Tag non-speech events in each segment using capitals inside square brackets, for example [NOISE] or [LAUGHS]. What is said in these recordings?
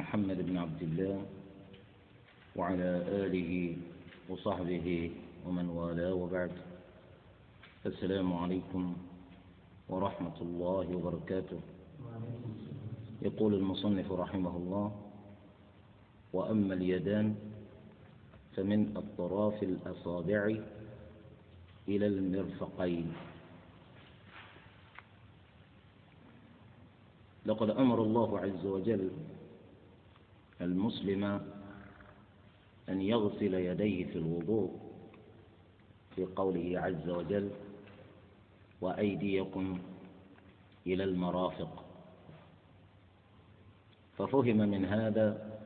محمد بن عبد الله وعلى آله وصحبه ومن والاه وبعد. السلام عليكم ورحمة الله وبركاته. يقول المصنف رحمه الله وأما اليدان فمن أطراف الأصابع إلى المرفقين. لقد أمر الله عز وجل المسلم أن يغسل يديه في الوضوء في قوله عز وجل وأيديكم إلى المرافق. ففهم من هذا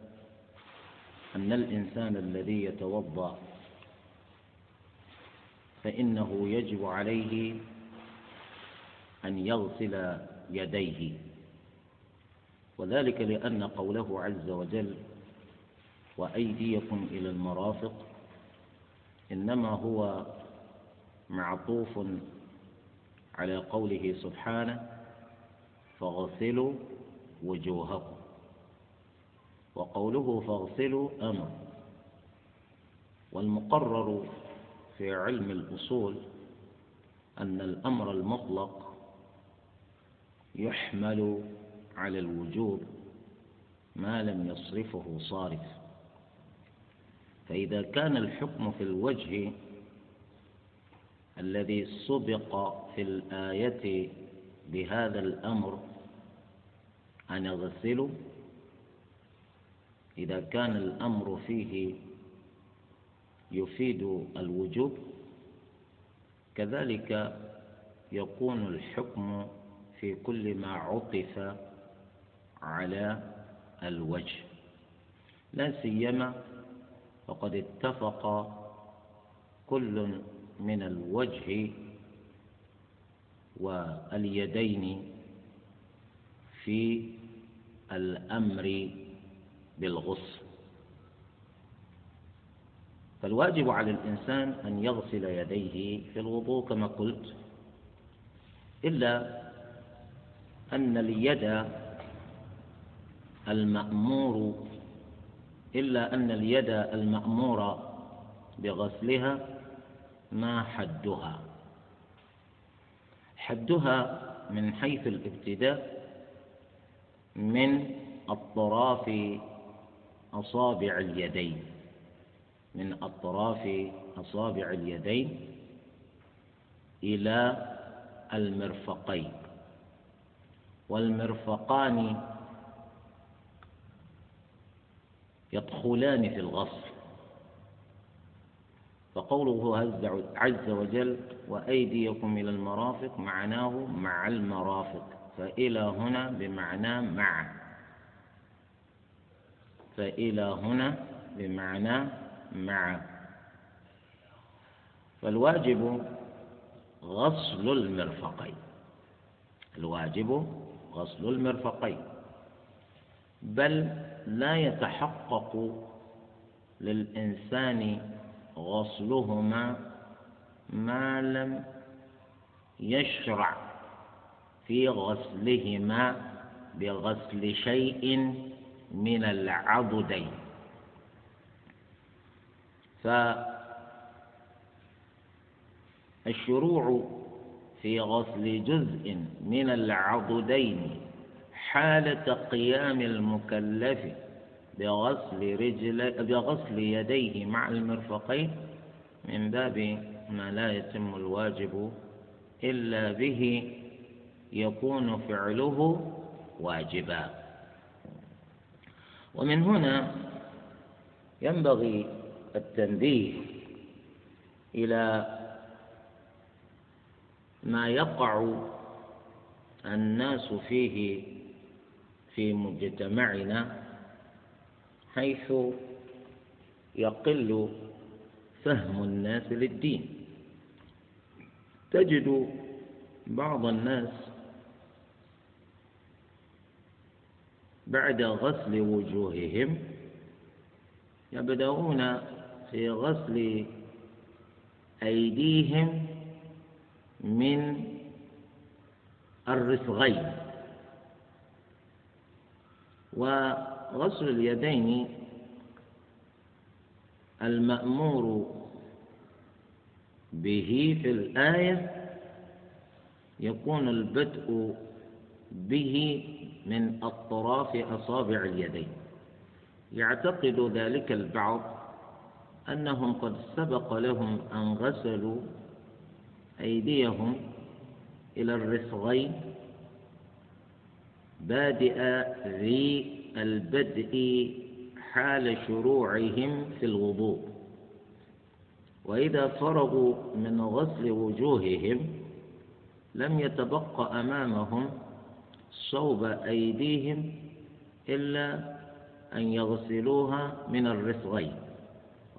أن الإنسان الذي يتوضأ فإنه يجب عليه أن يغسل يديه. وذلك لأن قوله عز وجل وأيديكم إلى المرافق إنما هو معطوف على قوله سبحانه فاغسلوا وجوهكم وقوله فاغسلوا أمر والمقرر في علم الأصول أن الأمر المطلق يحمل على الوجوب ما لم يصرفه صارف. فإذا كان الحكم في الوجه الذي سبق في الآية بهذا الأمر أن يغسلوا إذا كان الأمر فيه يفيد الوجوب كذلك يكون الحكم في كل ما عطف على الوجه. لا سيما وقد اتفق كل من الوجه واليدين في الأمر بالغسل. فالواجب على الإنسان أن يغسل يديه في الوضوء كما قلت إلا أن اليد المأمور إلا أن اليد المأمورة بغسلها ما حدها. حدها من حيث الابتداء من أطراف أصابع اليدين. من أطراف أصابع اليدين إلى المرفقين. والمرفقان يدخلان في الغسل فقوله عز وجل وأيديكم إلى المرافق معناه مع المرافق. فإلى هنا بمعنى مع. فإلى هنا بمعنى مع. فالواجب غسل المرفقين. الواجب غسل المرفقين. بل لا يتحقق للإنسان غسلهما ما لم يشرع في غسلهما بغسل شيء من العضدين. فالشروع في غسل جزء من العضدين حالة قيام المكلف بغسل رجل بغسل يديه مع المرفقين من باب ما لا يتم الواجب إلا به يكون فعله واجبا. ومن هنا ينبغي التنبيه إلى ما يقع الناس فيه في مجتمعنا حيث يقل فهم الناس للدين. تجد بعض الناس بعد غسل وجوههم يبدأون في غسل أيديهم من الرفغين وغسل اليدين المأمور به في الآية يكون البدء به من أطراف أصابع اليدين. يعتقد ذلك البعض أنهم قد سبق لهم أن غسلوا أيديهم إلى الرسغين بادئ ذي البدء حال شروعهم في الوضوء. وإذا فرغوا من غسل وجوههم لم يتبق أمامهم صوب أيديهم إلا أن يغسلوها من الرسغين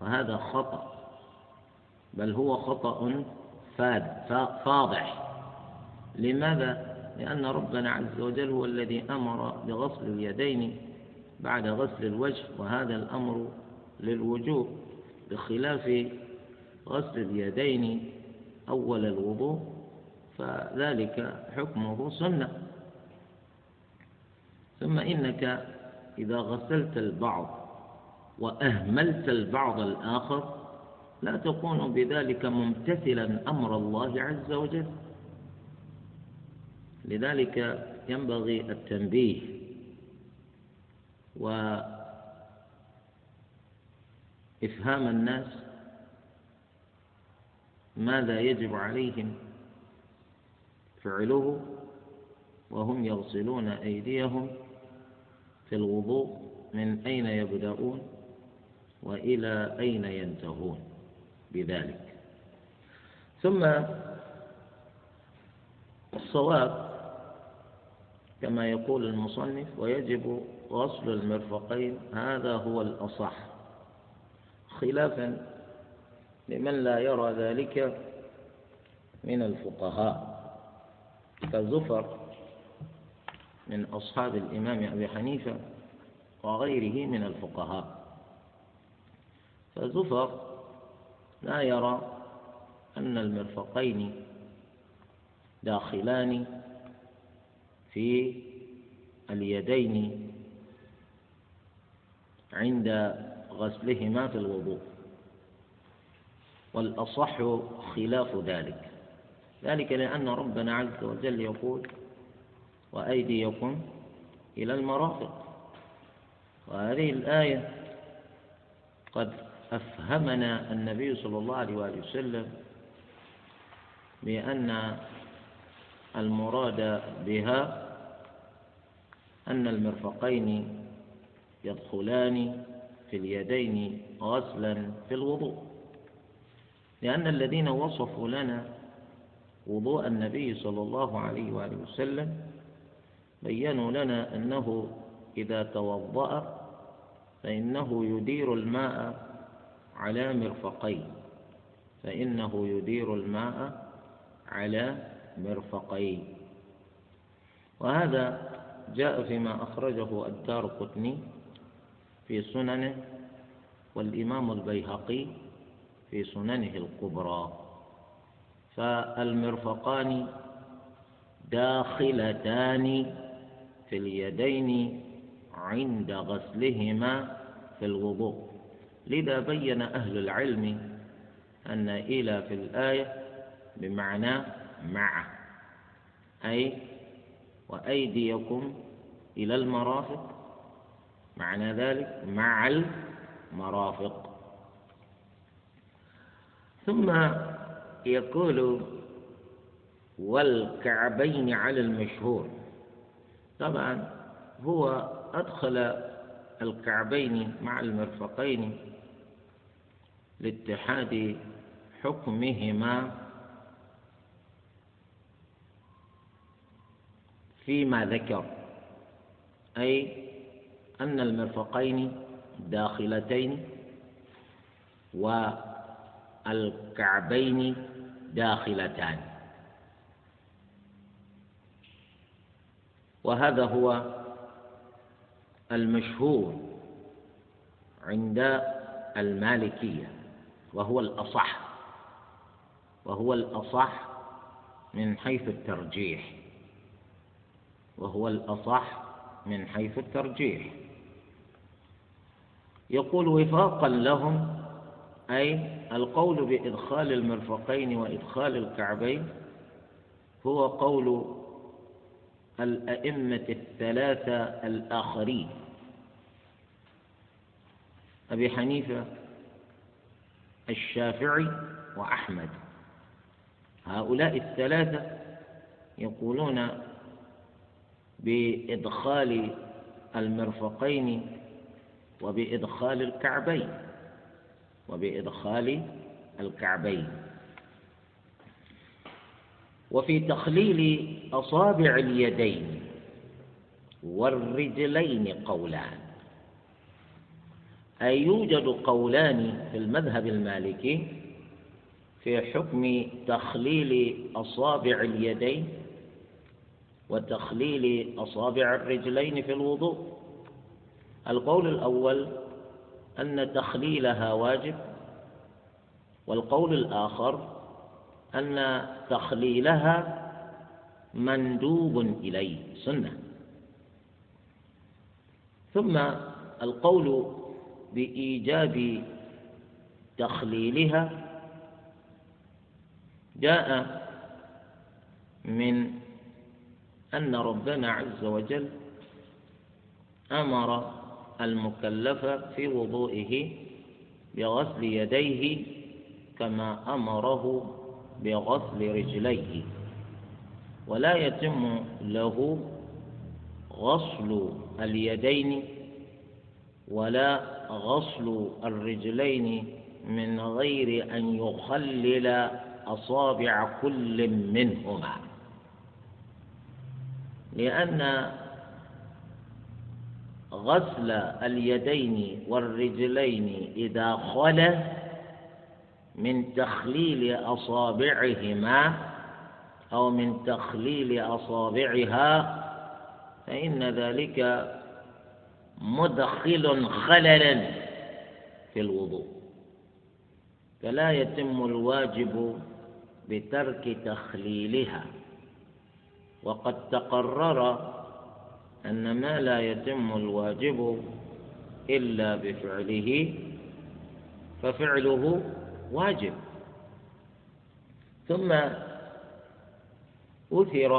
وهذا خطأ بل هو خطأ فاضح. لماذا؟ لأن ربنا عز وجل هو الذي أمر بغسل اليدين بعد غسل الوجه وهذا الأمر للوجوب بخلاف غسل اليدين أول الوضوء فذلك حكمه سنة. ثم إنك إذا غسلت البعض وأهملت البعض الآخر لا تكون بذلك ممتثلا أمر الله عز وجل. لذلك ينبغي التنبيه وإفهام الناس ماذا يجب عليهم فعله وهم يغسلون أيديهم في الوضوء من أين يبدأون وإلى أين ينتهون بذلك. ثم الصواب كما يقول المصنف ويجب غسل المرفقين. هذا هو الأصح. خلافا لمن لا يرى ذلك من الفقهاء. كزفر من أصحاب الإمام أبي حنيفة وغيره من الفقهاء. فزفر لا يرى أن المرفقين داخلان في اليدين عند غسلهما في الوضوء والأصح خلاف ذلك. ذلك لأن ربنا عز وجل يقول وأيديكم إلى المرافق. وهذه الآية قد أفهمنا النبي صلى الله عليه وآله وسلم بأن المراد بها أن المرفقين يدخلان في اليدين غسلا في الوضوء. لأن الذين وصفوا لنا وضوء النبي صلى الله عليه وآله وسلم بينوا لنا أنه إذا توضأ فإنه يدير الماء على مرفقيه فإنه يدير الماء على مرفقيه وهذا جاء فيما أخرجه الدار قطني في سننه والإمام البيهقي في سننه الكبرى. فالمرفقان داخلتان في اليدين عند غسلهما في الوضوء. لذا بين أهل العلم أن إلى في الآية بمعنى مع أي وأيديكم إلى المرافق. معنى ذلك مع المرافق. ثم يقول والكعبين على المشهور. طبعا هو أدخل الكعبين مع المرفقين لاتحاد حكمهما فيما ذكر أي أن المرفقين داخلتين والكعبين داخلتان. وهذا هو المشهور عند المالكية وهو الأصح وهو الأصح من حيث الترجيح. وهو الأصح من حيث الترجيح. يقول وفاقا لهم أي القول بإدخال المرفقين وإدخال الكعبين هو قول الأئمة الثلاثة الآخرين. أبي حنيفة الشافعي وأحمد. هؤلاء الثلاثة يقولون بإدخال المرفقين وبإدخال الكعبين وبإدخال الكعبين. وفي تخليل أصابع اليدين والرجلين قولان. أي يوجد قولان في المذهب المالكي في حكم تخليل أصابع اليدين وتخليل أصابع الرجلين في الوضوء. القول الأول أن تخليلها واجب والقول الآخر أن تخليلها مندوب إليه سنة. ثم القول بإيجاب تخليلها جاء من أن ربنا عز وجل أمر المكلف في وضوئه بغسل يديه كما أمره بغسل رجليه. ولا يتم له غسل اليدين ولا غسل الرجلين من غير أن يخلل أصابع كل منهما. لأن غسل اليدين والرجلين إذا خلا من تخليل أصابعهما أو من تخليل أصابعها فإن ذلك مدخل خللا في الوضوء. فلا يتم الواجب بترك تخليلها. وقد تقرر أن ما لا يتم الواجب إلا بفعله ففعله واجب. ثم أثر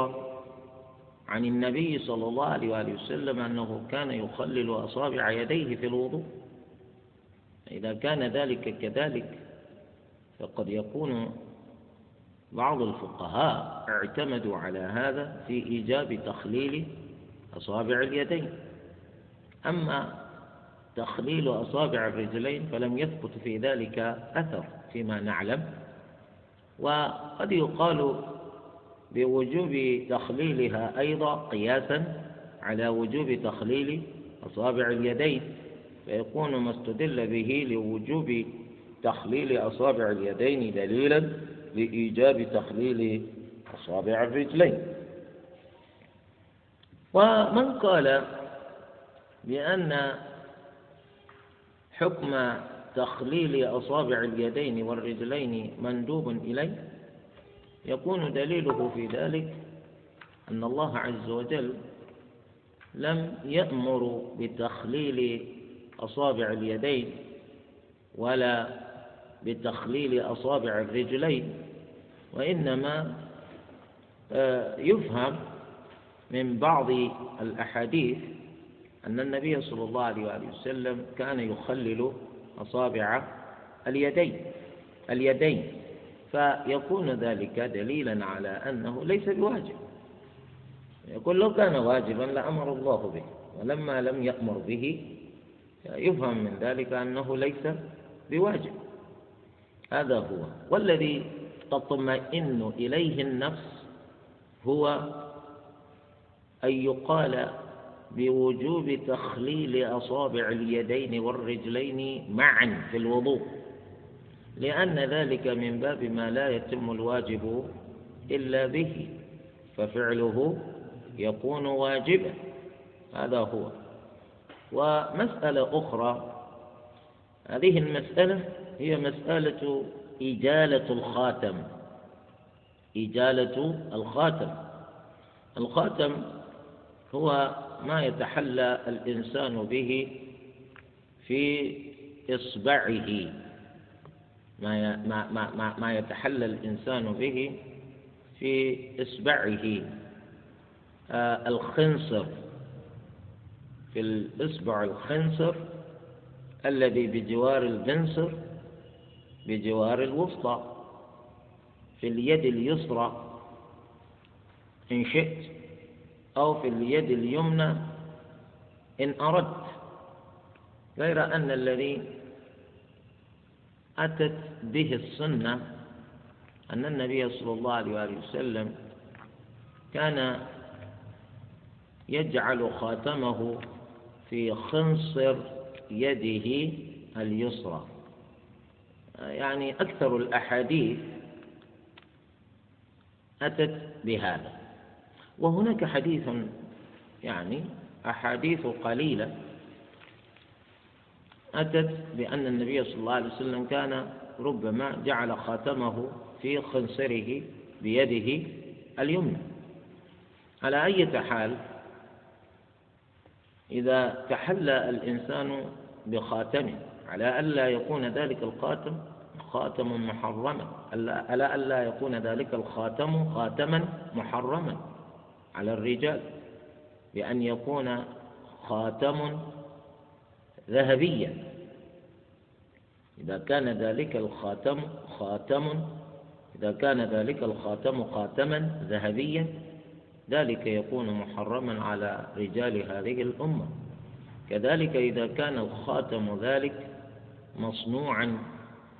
عن النبي صلى الله عليه وآله وسلم أنه كان يخلل أصابع يديه في الوضوء. إذا كان ذلك كذلك فقد يكون بعض الفقهاء اعتمدوا على هذا في إيجاب تخليل أصابع اليدين. أما تخليل أصابع الرجلين فلم يثبت في ذلك أثر فيما نعلم. وقد يقال بوجوب تخليلها أيضا قياسا على وجوب تخليل أصابع اليدين فيكون ما استدل به لوجوب تخليل أصابع اليدين دليلا لإيجاب تخليل أصابع الرجلين. ومن قال بأن حكم تخليل أصابع اليدين والرجلين مندوب إليه يكون دليله في ذلك أن الله عز وجل لم يأمر بتخليل أصابع اليدين ولا بتخليل أصابع الرجلين. وإنما آه، يفهم من بعض الأحاديث أن النبي صلى الله عليه وآله وسلم كان يخلل أصابع اليدين اليدين. فيكون ذلك دليلا على أنه ليس بواجب. يقول لو كان واجبا لأمر الله به ولما لم يأمر به يفهم من ذلك أنه ليس بواجب. هذا هو. والذي تطمئن إليه النفس هو أن يقال بوجوب تخليل أصابع اليدين والرجلين معا في الوضوء لأن ذلك من باب ما لا يتم الواجب إلا به ففعله يكون واجبا هذا هو. ومسألة أخرى هذه المسألة هي مسألة إجالة الخاتم. إجالة الخاتم. الخاتم هو ما يتحلى الإنسان به في إصبعه. ما ما ما ما يتحلى الإنسان به في إصبعه. آه الخنصر. في الإصبع الخنصر الذي بجوار البنصر بجوار الوسطى في اليد اليسرى إن شئت أو في اليد اليمنى إن أردت. غير أن الذي أتت به السنة أن النبي صلى الله عليه وسلم كان يجعل خاتمه في خنصر يده اليسرى. يعني أكثر الأحاديث أتت بهذا. وهناك حديث يعني أحاديث قليلة أتت بأن النبي صلى الله عليه وسلم كان ربما جعل خاتمه في خنصره بيده اليمنى. على أي حال إذا تحلى الإنسان بخاتمه على ألا يكون ذلك الخاتم خاتم محرما. على ألا يكون ذلك الخاتم خاتما محرما على الرجال. بأن يكون خاتم ذهبيا. إذا كان ذلك الخاتم خاتم إذا كان ذلك الخاتم خاتما ذهبيا ذلك يكون محرما على رجال هذه الأمة. كذلك إذا كان الخاتم ذلك مصنوعا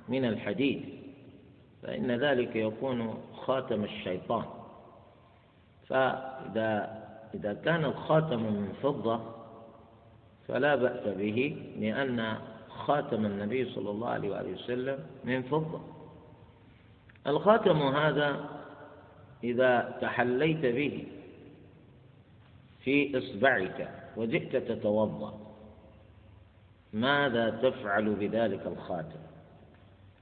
من الحديد فإن ذلك يكون خاتم الشيطان. فإذا إذا كان الخاتم من فضة فلا بأس به لأن خاتم النبي صلى الله عليه وآله وسلم من فضة. الخاتم هذا إذا تحليت به في إصبعك وجئت تتوضأ ماذا تفعل بذلك الخاتم؟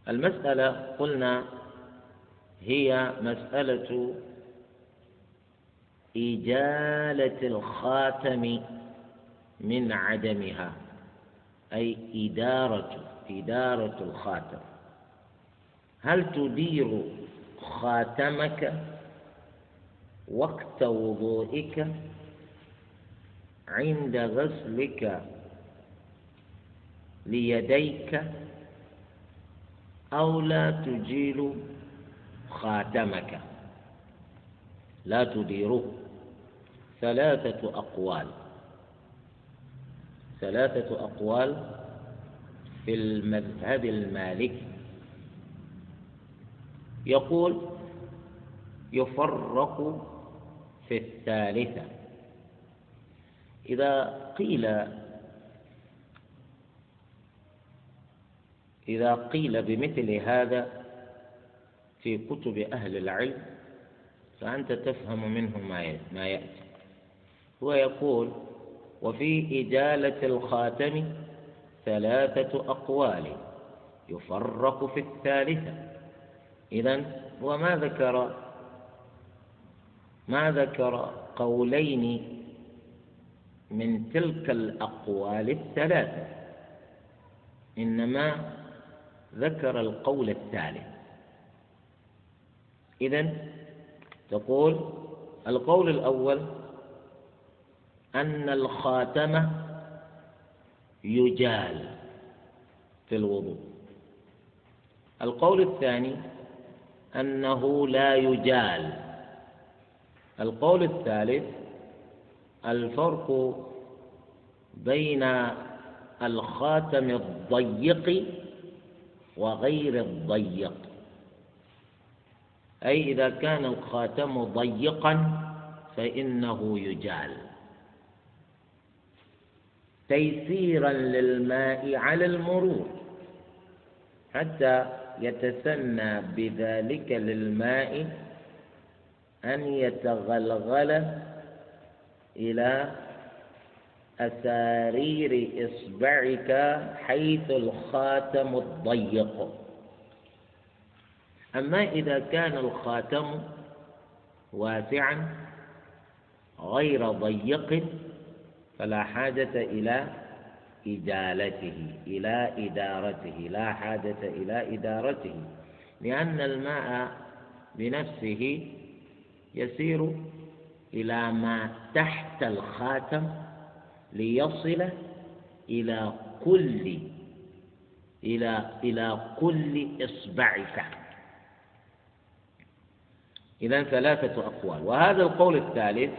المسألة قلنا هي مسألة إجالة الخاتم من عدمها أي إدارة إدارة الخاتم. هل تدير خاتمك وقت وضوئك عند غسلك ليديك أو لا تجيل خاتمك. لا تديره. ثلاثة أقوال. ثلاثة أقوال في المذهب المالكي يقول يفرق في الثالثة. إذا قيل إذا قيل بمثل هذا في كتب أهل العلم فأنت تفهم منه ما يأتي. هو يقول وفي إجالة الخاتم ثلاثة أقوال يفرق في الثالثة. إذا هو ما ذكر ما ذكر قولين من تلك الأقوال الثلاثة؟ إنما ذكر القول الثالث إذا تقول القول الأول أن الخاتم يجال في الوضوء. القول الثاني أنه لا يجال. القول الثالث الفرق بين الخاتم الضيق وغير الضيق. أي إذا كان الخاتم ضيقا فإنه يجال. تيسيرا للماء على المرور. حتى يتسنى بذلك للماء أن يتغلغل إلى أسارير إصبعك حيث الخاتم الضيق. أما إذا كان الخاتم واسعا غير ضيق فلا حاجة إلى إجالته إلى إدارته لا حاجة إلى إدارته لأن الماء بنفسه يسير إلى ما تحت الخاتم ليصل إلى كل إلى إلى كل إصبعك إذا ثلاثة أقوال. وهذا القول الثالث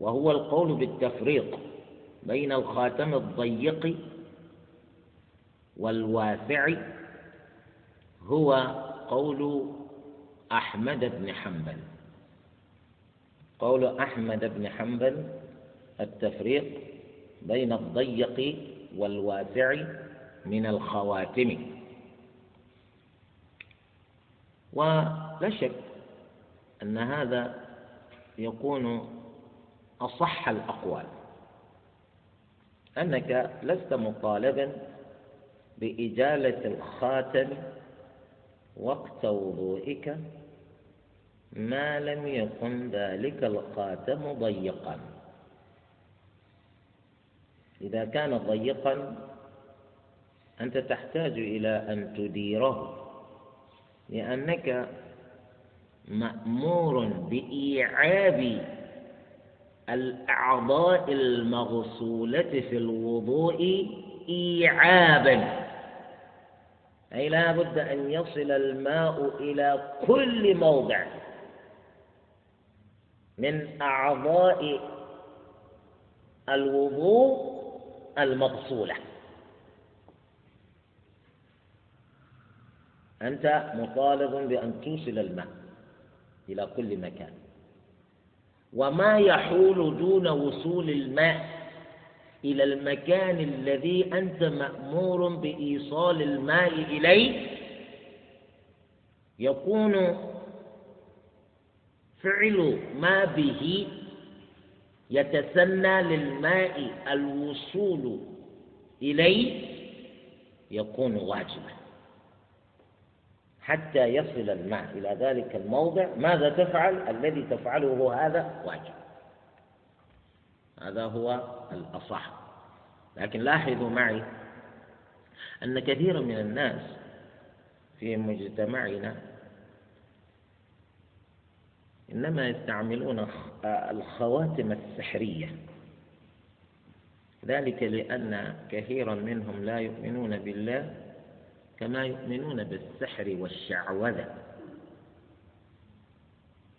وهو القول بالتفريق بين الخاتم الضيق والواسع هو قول أحمد بن حنبل. قول أحمد بن حنبل التفريق بين الضيق والواسع من الخواتم. ولا شك أن هذا يكون أصح الأقوال. أنك لست مطالبا بإجالة الخاتم وقت وضوئك ما لم يكن ذلك الخاتم ضيقا. إذا كان ضيقا أنت تحتاج إلى أن تديره لأنك مأمور بإيعاب الأعضاء المغسولة في الوضوء إيعابا. أي لا بد أن يصل الماء إلى كل موضع من أعضاء الوضوء المغسولة أنت مطالب بأن توصل الماء إلى كل مكان. وما يحول دون وصول الماء إلى المكان الذي أنت مأمور بإيصال الماء إليه؟ يكون فعل ما به يتسنى للماء الوصول إليه يكون واجبا. حتى يصل الماء إلى ذلك الموضع ماذا تفعل؟ الذي تفعله هذا واجب. هذا هو الأصح. لكن لاحظوا معي أن كثيرا من الناس في مجتمعنا إنما يستعملون الخواتم السحرية. ذلك لأن كثيرا منهم لا يؤمنون بالله كما يؤمنون بالسحر والشعوذة.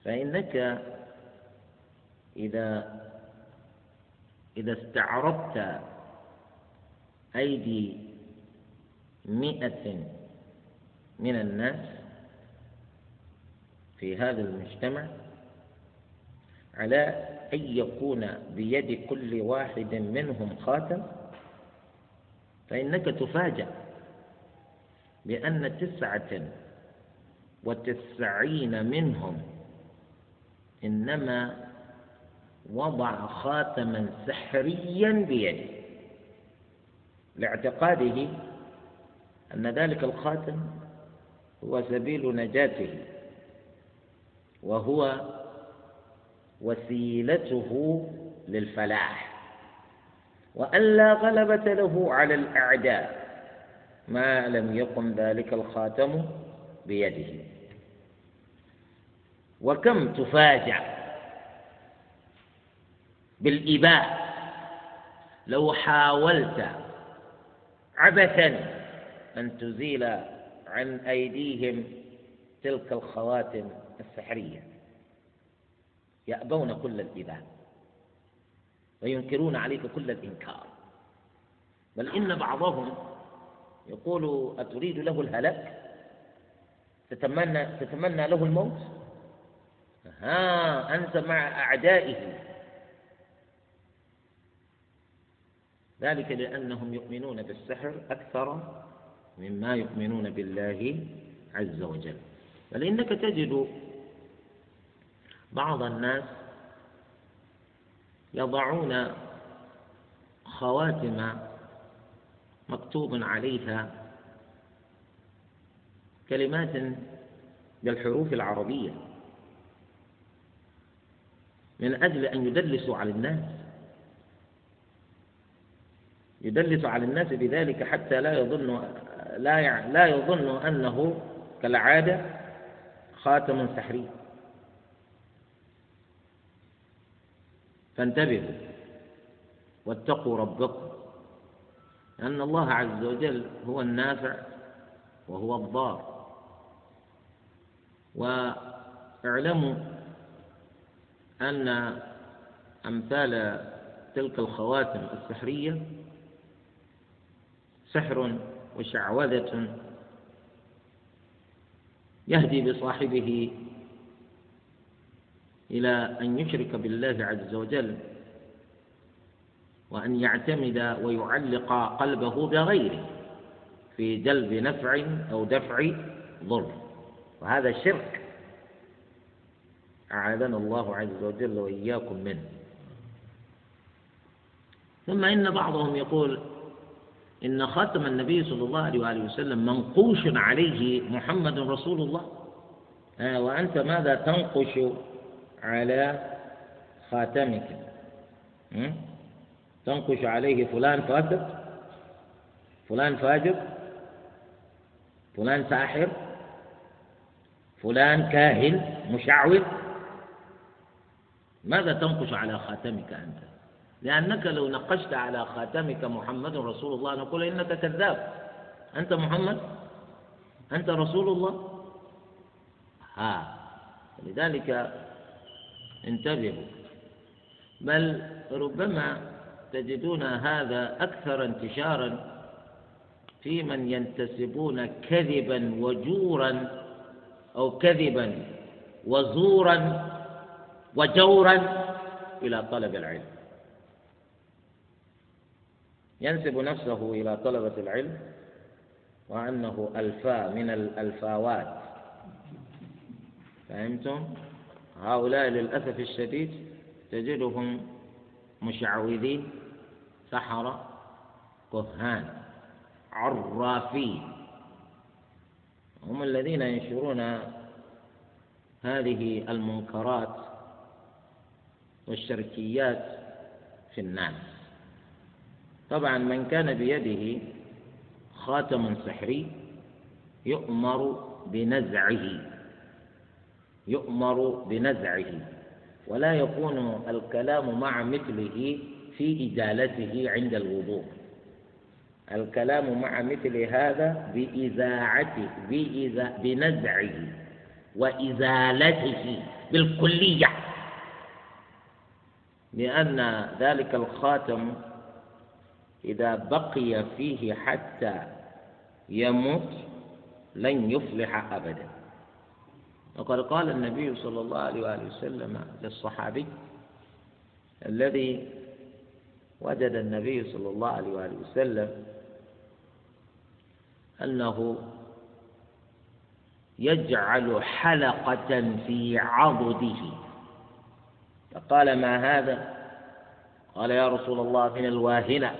فإنك إذا إذا استعرضت أيدي مئة من الناس في هذا المجتمع على أن يكون بيد كل واحد منهم خاتم فإنك تفاجأ بأن تسعة وتسعين منهم إنما وضع خاتما سحريا بيده. لاعتقاده أن ذلك الخاتم هو سبيل نجاته وهو وسيلته للفلاح. وأن لا غلبة له على الأعداء ما لم يقم ذلك الخاتم بيده. وكم تفاجأ بالإباء لو حاولت عبثا أن تزيل عن أيديهم تلك الخواتم السحرية. يأبون كل الإباء وينكرون عليك كل الإنكار بل إن بعضهم يقول أتريد له الهلاك تتمنى تتمنى له الموت؟ ها أنت مع أعدائه. ذلك لأنهم يؤمنون بالسحر أكثر مما يؤمنون بالله عز وجل. بل إنك تجد بعض الناس يضعون خواتم مكتوب عليها كلمات بالحروف العربية من أجل أن يدلسوا على الناس يدلس على الناس بذلك حتى لا يظن لا لا يظن أنه كالعادة خاتم سحري. فانتبهوا واتقوا ربكم لأن الله عز وجل هو النافع وهو الضار. واعلموا أن أمثال تلك الخواتم السحرية سحر وشعوذة يهدي بصاحبه إلى أن يشرك بالله عز وجل وأن يعتمد ويعلق قلبه بغيره في جلب نفع أو دفع ضر. وهذا شرك. أعاذنا الله عز وجل وإياكم منه. ثم إن بعضهم يقول إن خاتم النبي صلى الله عليه وآله وسلم منقوش عليه محمد رسول الله. آه وأنت ماذا تنقش؟ على خاتمك. تنقش عليه فلان فاسق فلان فاجر فلان ساحر فلان كاهن مشعوذ. ماذا تنقش على خاتمك أنت؟ لأنك لو نقشت على خاتمك محمد رسول الله نقول إنك كذاب. أنت محمد؟ أنت رسول الله؟ ها. لذلك انتبهوا. بل ربما تجدون هذا أكثر انتشارا في من ينتسبون كذبا وجورا أو كذبا وزورا وجورا إلى طلب العلم. ينسب نفسه إلى طلبة العلم وأنه ألفا من الألفاوات. فهمتم؟ هؤلاء للأسف الشديد تجدهم مشعوذين سحرة كهان عرافين. هم الذين ينشرون هذه المنكرات والشركيات في الناس. طبعا من كان بيده خاتم سحري يؤمر بنزعه. يؤمر بنزعه ولا يكون الكلام مع مثله في إزالته عند الوضوء. الكلام مع مثل هذا بإذاعته بإذا بنزعه وإزالته بالكلية. لأن ذلك الخاتم إذا بقي فيه حتى يموت لن يفلح أبدا. وقد قال النبي صلى الله عليه وآله وسلم للصحابي الذي وجد النبي صلى الله عليه وآله وسلم أنه يجعل حلقة في عضده. فقال ما هذا؟ قال يا رسول الله من الواهنة.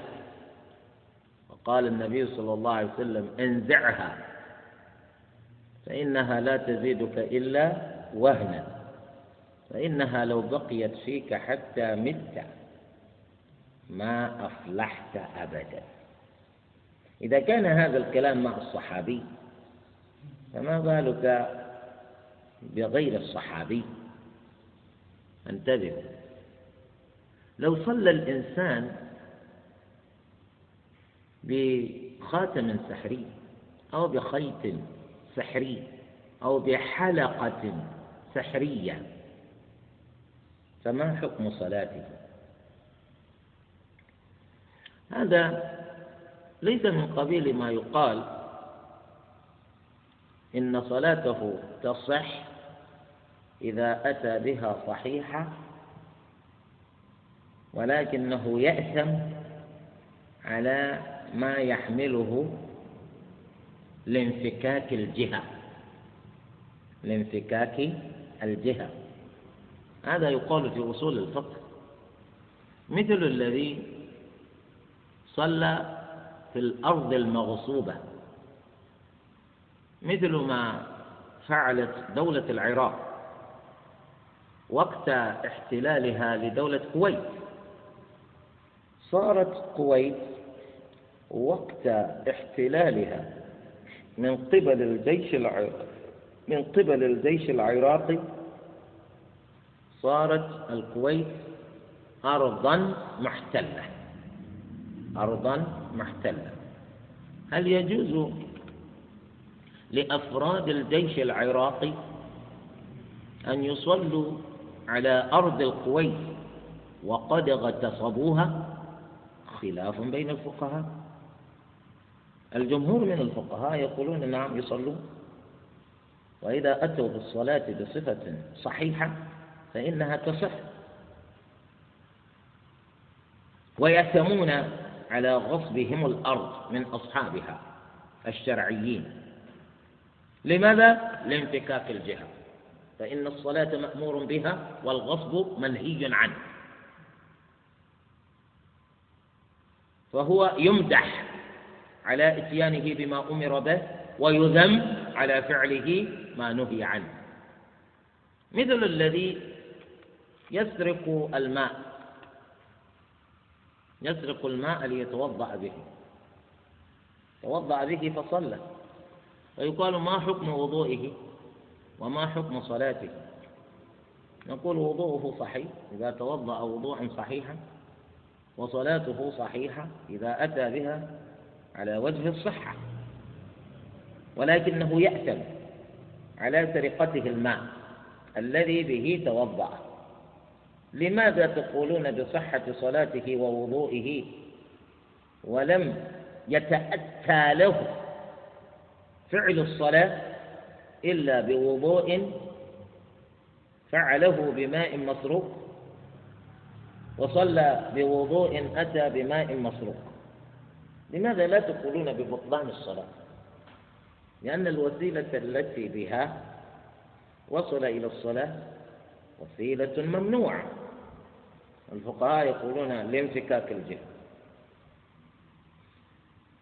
وقال النبي صلى الله عليه وسلم انزعها. فإنها لا تزيدك إلا وهنا. فإنها لو بقيت فيك حتى مت ما أفلحت أبدا. إذا كان هذا الكلام مع الصحابي فما بالك بغير الصحابي؟ انتبه. لو صلى الإنسان بخاتم سحري أو بخيط سحري أو بحلقة سحرية. فما حكم صلاته هذا ليس من قبيل ما يقال إن صلاته تصح إذا أتى بها صحيحة ولكنه يأثم على ما يحمله لانفكاك الجهة. لانفكاك الجهة. هذا يقال في أصول الفقه. مثل الذي صلى في الأرض المغصوبة. مثل ما فعلت دولة العراق. وقت احتلالها لدولة كويت. صارت كويت وقت احتلالها من قبل الجيش العراقي من قبل الجيش العراقي صارت الكويت أرضا محتلة. أرضا محتلة. هل يجوز لأفراد الجيش العراقي أن يصلوا على أرض الكويت وقد اغتصبوها؟ خلاف بين الفقهاء. الجمهور من الفقهاء يقولون نعم يصلون. وإذا أتوا بالصلاة بصفة صحيحة فإنها تصح. ويأثمون على غصبهم الأرض من أصحابها الشرعيين. لماذا؟ لانفكاك الجهة. فإن الصلاة مأمور بها والغصب منهي عنه. فهو يمدح على إتيانه بما أمر به ويذم على فعله ما نهي عنه. مثل الذي يسرق الماء يسرق الماء ليتوضأ به. توضأ به فصلى. ويقال ما حكم وضوئه وما حكم صلاته. نقول وضوءه صحيح إذا توضأ وضوءا صحيحا وصلاته صحيحة إذا أتى بها على وجه الصحة ولكنه يأثم على سرقته الماء الذي به توضأ. لماذا تقولون بصحة صلاته ووضوئه ولم يتأتى له فعل الصلاة إلا بوضوء فعله بماء مسروق وصلى بوضوء أتى بماء مسروق؟ لماذا لا تقولون ببطلان الصلاة؟ لأن الوسيلة التي بها وصل إلى الصلاة وسيلة ممنوعة. الفقهاء يقولون لانفكاك الجهل.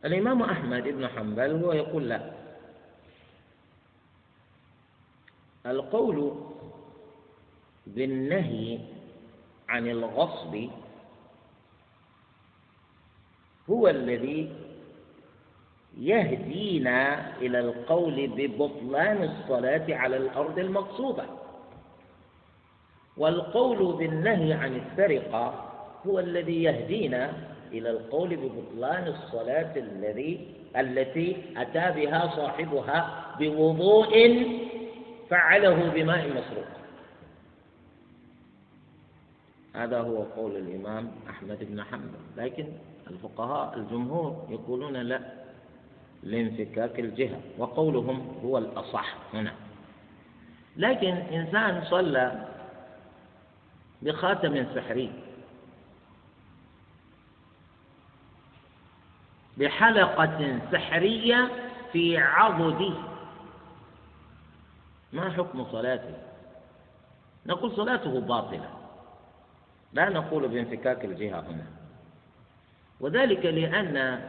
الإمام أحمد بن حنبل هو يقول لا. القول بالنهي عن الغصب هو الذي يهدينا إلى القول ببطلان الصلاة على الأرض المقصودة. والقول بالنهي عن السرقة هو الذي يهدينا إلى القول ببطلان الصلاة الذي التي أتى بها صاحبها بوضوء فعله بماء مسروق. هذا هو قول الإمام أحمد بن حنبل. لكن الفقهاء الجمهور يقولون لا لانفكاك الجهة وقولهم هو الأصح هنا. لكن إنسان صلى بخاتم سحري بحلقة سحرية في عضده ما حكم صلاته؟ نقول صلاته باطلة. لا نقول بانفكاك الجهة هنا. وذلك لأن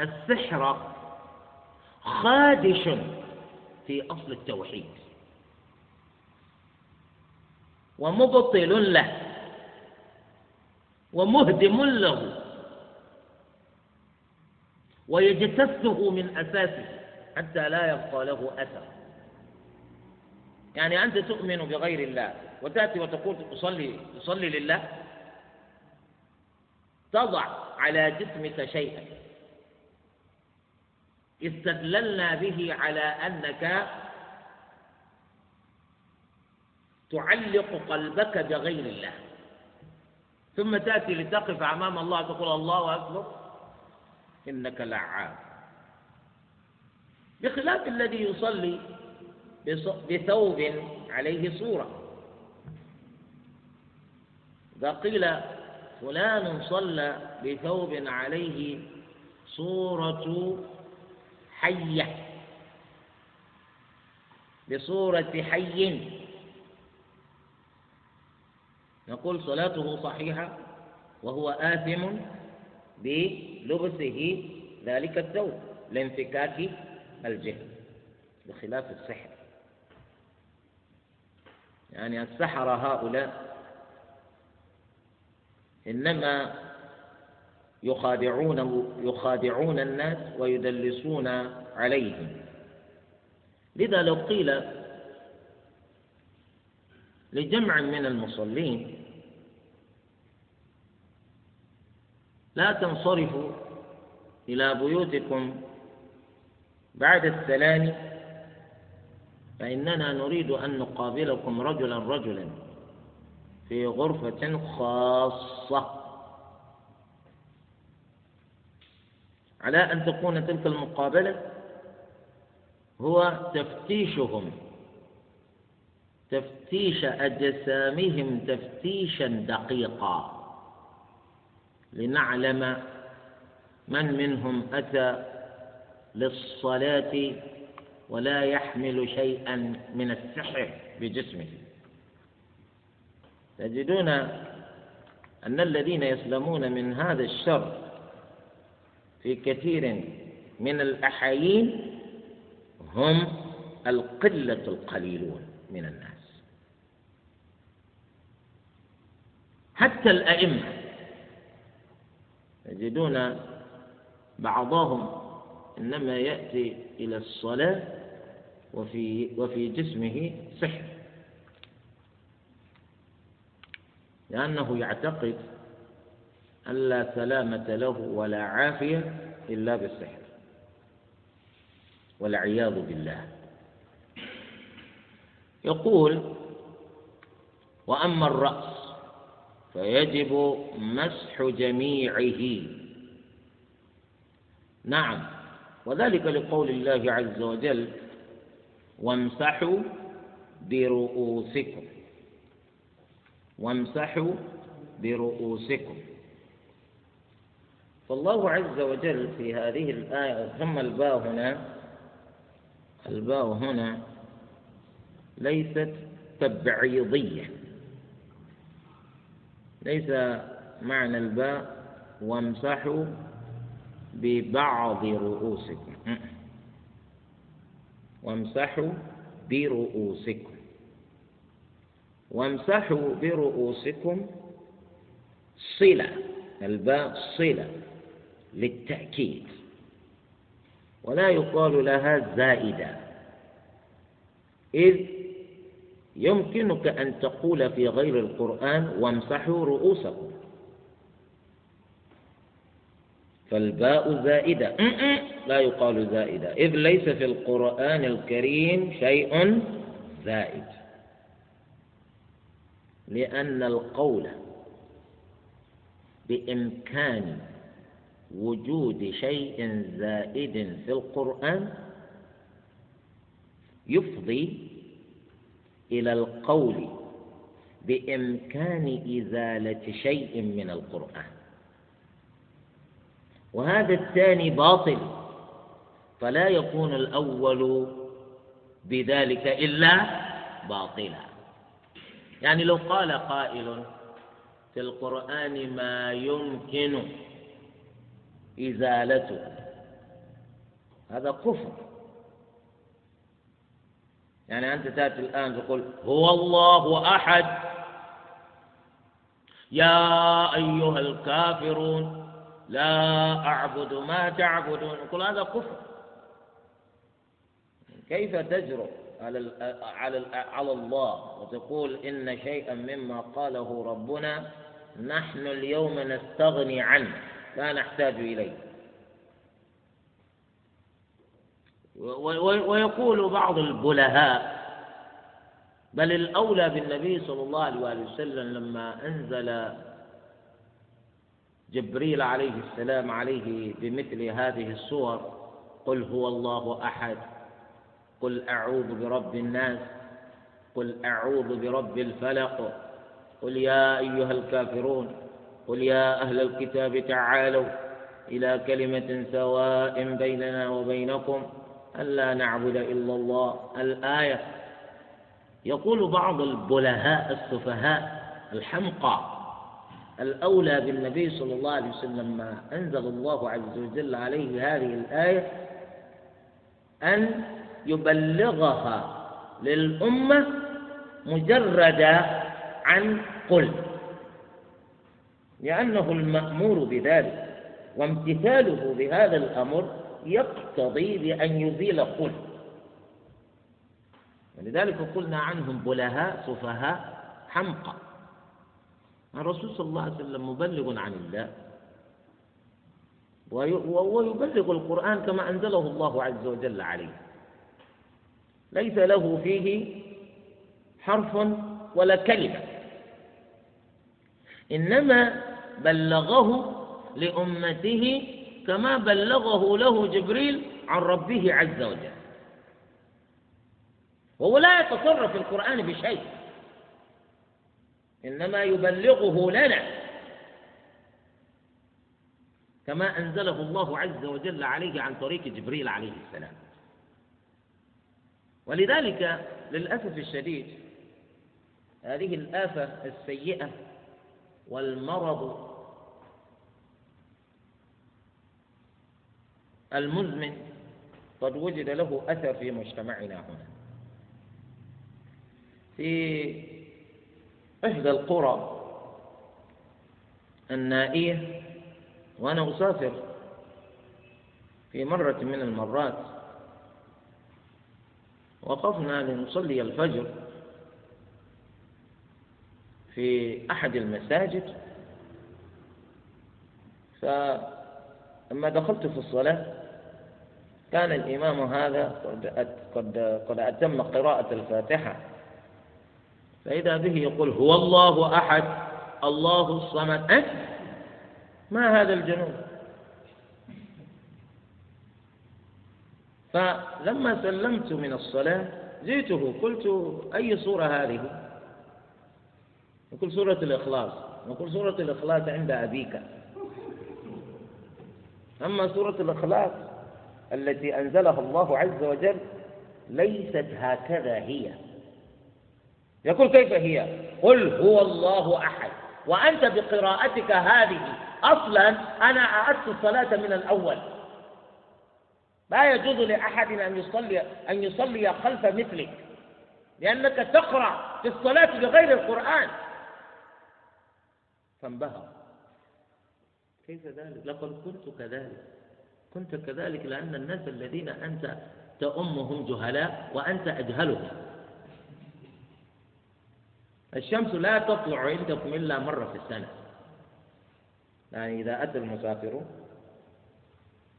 السحر خادش في أصل التوحيد ومبطل له ومهدم له ويجتثه من أساسه حتى لا يبقى له أثر. يعني أنت تؤمن بغير الله وتأتي وتقول أصلي أصلي لله؟ تضع على جسمك شيئا. استدللنا به على أنك تعلق قلبك بغير الله. ثم تأتي لتقف أمام الله تقول الله أكبر إنك لعاب. بخلاف الذي يصلي بثوب عليه صورة. إذا قيل فلان صلى بثوب عليه صورة حية. بصورة حي. نقول صلاته صحيحة وهو آثم بلبسه ذلك الثوب لانفكاك الجهل بخلاف السحر. يعني السحرة هؤلاء إنما يخادعون يخادعون الناس ويدلسون عليهم. لذا لو قيل لجمع من المصلين لا تنصرفوا إلى بيوتكم بعد السلام فإننا نريد أن نقابلكم رجلا رجلا. في غرفة خاصة. على أن تكون تلك المقابلة هو تفتيشهم تفتيش أجسامهم تفتيشا دقيقا لنعلم من منهم أتى للصلاة ولا يحمل شيئا من السحر بجسمه. تجدون أن الذين يسلمون من هذا الشر في كثير من الأحايين هم القلة القليلون من الناس. حتى الأئمة تجدون بعضهم إنما يأتي إلى الصلاة وفي وفي جسمه سحر. لأنه يعتقد أن لا سلامة له ولا عافية إلا بالسحر والعياذ بالله. يقول وأما الرأس فيجب مسح جميعه. نعم وذلك لقول الله عز وجل وامسحوا برؤوسكم. وامسحوا برؤوسكم. فالله عز وجل في هذه الآية ثم الباء هنا الباء هنا ليست تبعيضية. ليس معنى الباء وامسحوا ببعض رؤوسكم. وامسحوا برؤوسكم. وامسحوا برؤوسكم صلة الباء صلة للتأكيد. ولا يقال لها زائدة. إذ يمكنك أن تقول في غير القرآن وامسحوا رؤوسكم. فالباء زائدة. لا يقال زائدة. إذ ليس في القرآن الكريم شيء زائد. لأن القول بإمكان وجود شيء زائد في القرآن يفضي إلى القول بإمكان إزالة شيء من القرآن. وهذا الثاني باطل فلا يكون الأول بذلك إلا باطلا. يعني لو قال قائل في القرآن ما يمكن إزالته هذا كفر. يعني أنت تأتي الآن تقول هو الله أحد. يا أيها الكافرون لا أعبد ما تعبدون. يقول هذا كفر. كيف تجرؤ؟ على على الله وتقول إن شيئا مما قاله ربنا نحن اليوم نستغني عنه لا نحتاج إليه. ويقول بعض البلهاء بل الأولى بالنبي صلى الله عليه وسلم لما أنزل جبريل عليه السلام عليه بمثل هذه الصور قل هو الله أحد. قل أعوذ برب الناس قل أعوذ برب الفلق قل يا أيها الكافرون قل يا أهل الكتاب تعالوا إلى كلمة سواء بيننا وبينكم ألا نعبد إلا الله. الآية يقول بعض البلهاء السفهاء الحمقى الأولى بالنبي صلى الله عليه وسلم ما أنزل الله عز وجل عليه هذه الآية أن يبلغها للأمة مجرد عن قل. لأنه المأمور بذلك وامتثاله بهذا الأمر يقتضي بأن يزيل قل. ولذلك قلنا عنهم بلهاء سفهاء حمقى. الرسول صلى الله عليه وسلم مبلغ عن الله وهو يبلغ القرآن كما أنزله الله عز وجل عليه. ليس له فيه حرف ولا كلمة. إنما بلغه لأمته كما بلغه له جبريل عن ربه عز وجل. وهو لا يتصرف في القرآن بشيء. إنما يبلغه لنا كما أنزله الله عز وجل عليه عن طريق جبريل عليه السلام. ولذلك للأسف الشديد هذه الآفة السيئة والمرض المزمن قد وجد له أثر في مجتمعنا هنا. في إحدى القرى النائية وأنا أسافر في مرة من المرات وقفنا لنصلي الفجر في أحد المساجد. فلما دخلت في الصلاة كان الإمام هذا قد قد أتم قراءة الفاتحة. فإذا به يقول هو الله أحد الله الصمد. أه؟ ما هذا الجنون؟ فلما سلمت من الصلاة جئته قلت أي سورة هذه؟ يقول سورة الإخلاص. نقول سورة الإخلاص عند أبيك. أما سورة الإخلاص التي أنزلها الله عز وجل ليست هكذا هي. يقول كيف هي؟ قل هو الله أحد. وأنت بقراءتك هذه أصلا أنا أعدت الصلاة من الأول. لا يجوز لأحد أن يصلي أن يصلي خلف مثلك. لأنك تقرأ في الصلاة بغير القرآن. فانبهر. كيف ذلك؟ لقد كنت كذلك. كنت كذلك لأن الناس الذين أنت تأمهم جهلاء وأنت أجهلهم. الشمس لا تطلع عندكم إلا مرة في السنة. يعني إذا أتى المسافر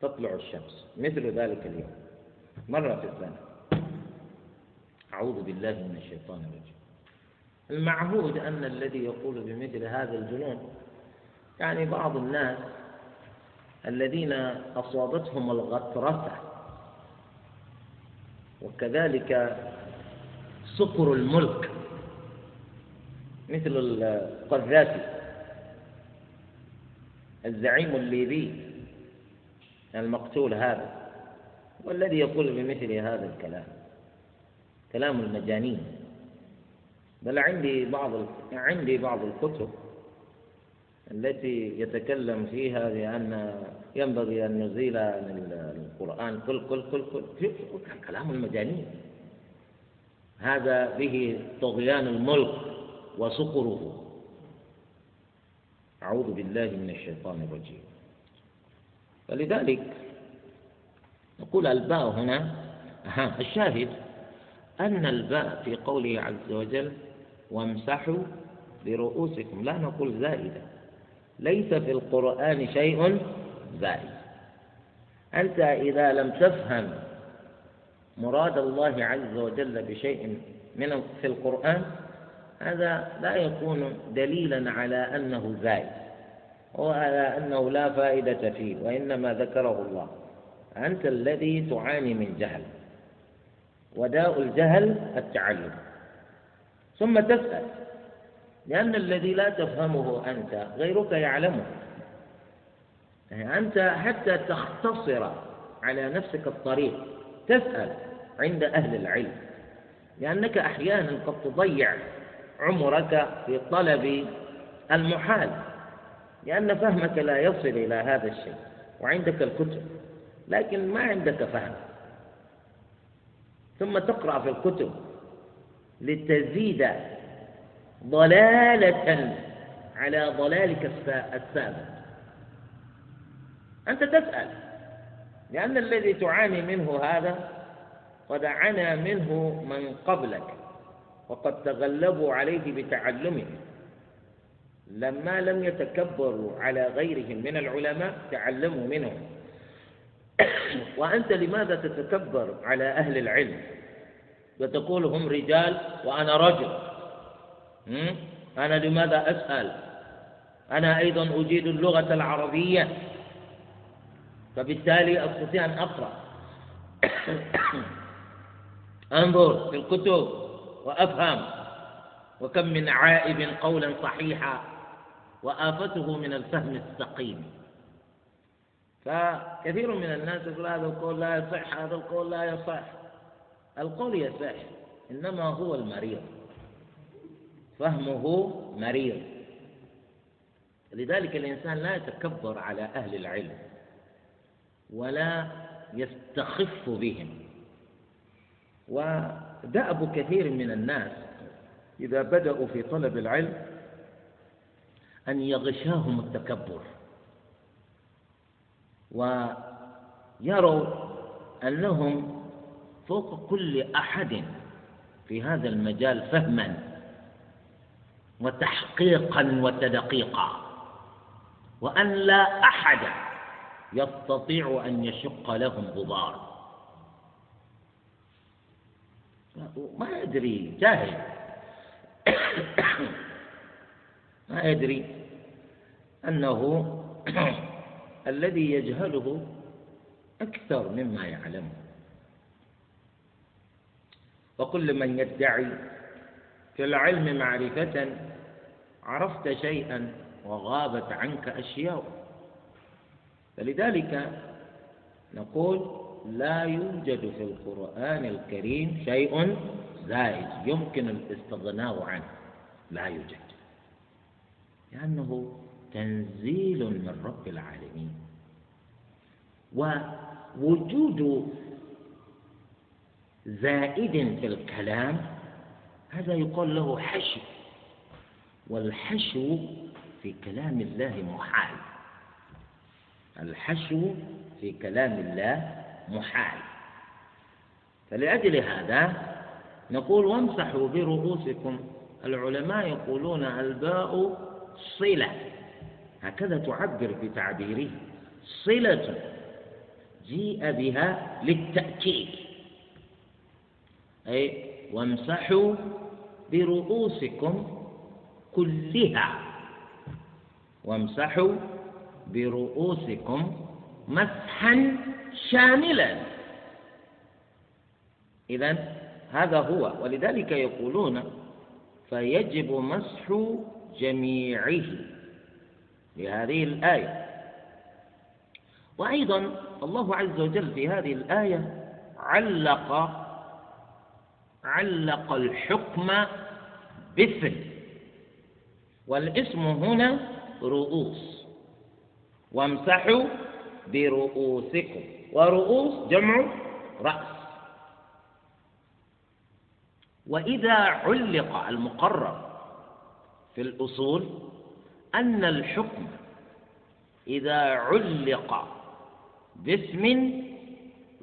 تطلع الشمس مثل ذلك اليوم. مرة في السنة. أعوذ بالله من الشيطان الرجيم. المعهود أن الذي يقول بمثل هذا الجنون يعني بعض الناس الذين أصابتهم الغطرسة وكذلك سكر الملك مثل القذافي الزعيم الليبي. المقتول هذا والذي يقول بمثل هذا الكلام كلام المجانين. بل عندي بعض عندي بعض الكتب التي يتكلم فيها بأن ينبغي أن نزيل القرآن. كل كل كل كل كلام المجانين. هذا به طغيان الملك وسقره أعوذ بالله من الشيطان الرجيم. فلذلك نقول الباء هنا الشاهد أن الباء في قوله عز وجل وامسحوا برؤوسكم لا نقول زائدة ليس في القرآن شيء زائد. أنت إذا لم تفهم مراد الله عز وجل بشيء من في القرآن هذا لا يكون دليلا على أنه زائد. وعلى أنه لا فائدة فيه وإنما ذكره الله. أنت الذي تعاني من جهل. وداء الجهل التعلم. ثم تسأل. لأن الذي لا تفهمه أنت غيرك يعلمه. يعني أنت حتى تختصر على نفسك الطريق تسأل عند أهل العلم. لأنك أحيانا قد تضيع عمرك في طلب المحال. لأن فهمك لا يصل إلى هذا الشيء وعندك الكتب لكن ما عندك فهم. ثم تقرأ في الكتب لتزيد ضلالة على ضلالك السابق. أنت تسأل لأن الذي تعاني منه هذا قد عانى منه من قبلك وقد تغلبوا عليه بتعلمه. لما لم يتكبروا على غيرهم من العلماء تعلموا منهم. [COUGHS] وأنت لماذا تتكبر على أهل العلم؟ وتقول هم رجال وأنا رجل. أنا لماذا أسأل؟ أنا أيضا أجيد اللغة العربية. فبالتالي أستطيع أن أقرأ. [COUGHS] أنظر في الكتب وأفهم. وكم من عائب قولا صحيحا. وآفته من الفهم السقيم. فكثير من الناس يقول هذا القول لا يصح هذا القول لا يصح. القول يصح إنما هو المريض. فهمه مريض. لذلك الإنسان لا يتكبر على أهل العلم ولا يستخف بهم. ودأب كثير من الناس إذا بدأوا في طلب العلم أن يغشاهم التكبر. ويروا أنهم فوق كل أحد في هذا المجال فهما وتحقيقا وتدقيقا وأن لا أحد يستطيع أن يشق لهم غبار. ما يدري جاهل. [COUGHS] ما يدري أنه [CLEARS THROAT] الذي يجهله أكثر مما يعلمه وكل من يدعي في العلم معرفة عرفت شيئا وغابت عنك أشياء. فلذلك نقول لا يوجد في القرآن الكريم شيء زائد يمكن الاستغناء عنه. لا يوجد. لأنه تنزيل من رب العالمين. ووجود زائد في الكلام هذا يقال له حشو. والحشو في كلام الله محال. الحشو في كلام الله محال. فلأجل هذا نقول وامسحوا برؤوسكم. العلماء يقولون الباء صلة. هكذا تعبر بتعبيره. صلة جيء بها للتأكيد. أي وامسحوا برؤوسكم كلها. وامسحوا برؤوسكم مسحا شاملا. إذا هذا هو. ولذلك يقولون فيجب مسح جميعه. لهذه الآية. وأيضا الله عز وجل في هذه الآية علق علق الحكم باسم. والاسم هنا رؤوس. وامسحوا برؤوسكم. ورؤوس جمع رأس. وإذا علق المقرر في الأصول أن الحكم إذا علق باسم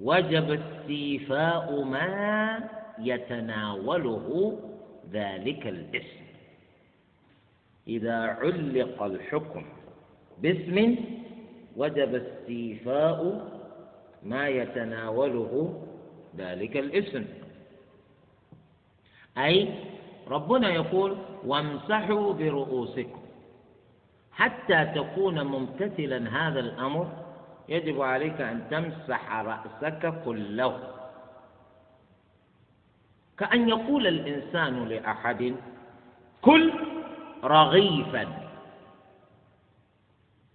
وجب استيفاء ما يتناوله ذلك الاسم. إذا علق الحكم باسم وجب استيفاء ما يتناوله ذلك الاسم. أي ربنا يقول وامسحوا برؤوسكم. حتى تكون ممتثلا هذا الأمر يجب عليك أن تمسح رأسك كله. كأن يقول الإنسان لأحد كل رغيفا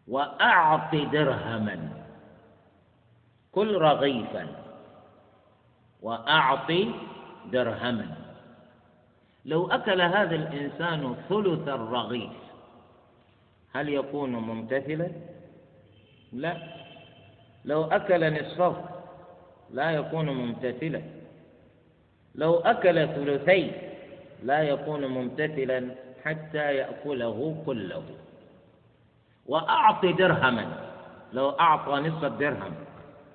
وأعط درهما. كل رغيفا وأعط درهما. لو أكل هذا الإنسان ثلث الرغيف هل يكون ممتثلا؟ لا. لو أكل نصفه لا يكون ممتثلا. لو أكل ثلثين لا يكون ممتثلا حتى يأكله كله. وأعط درهما لو أعطى نصف الدرهم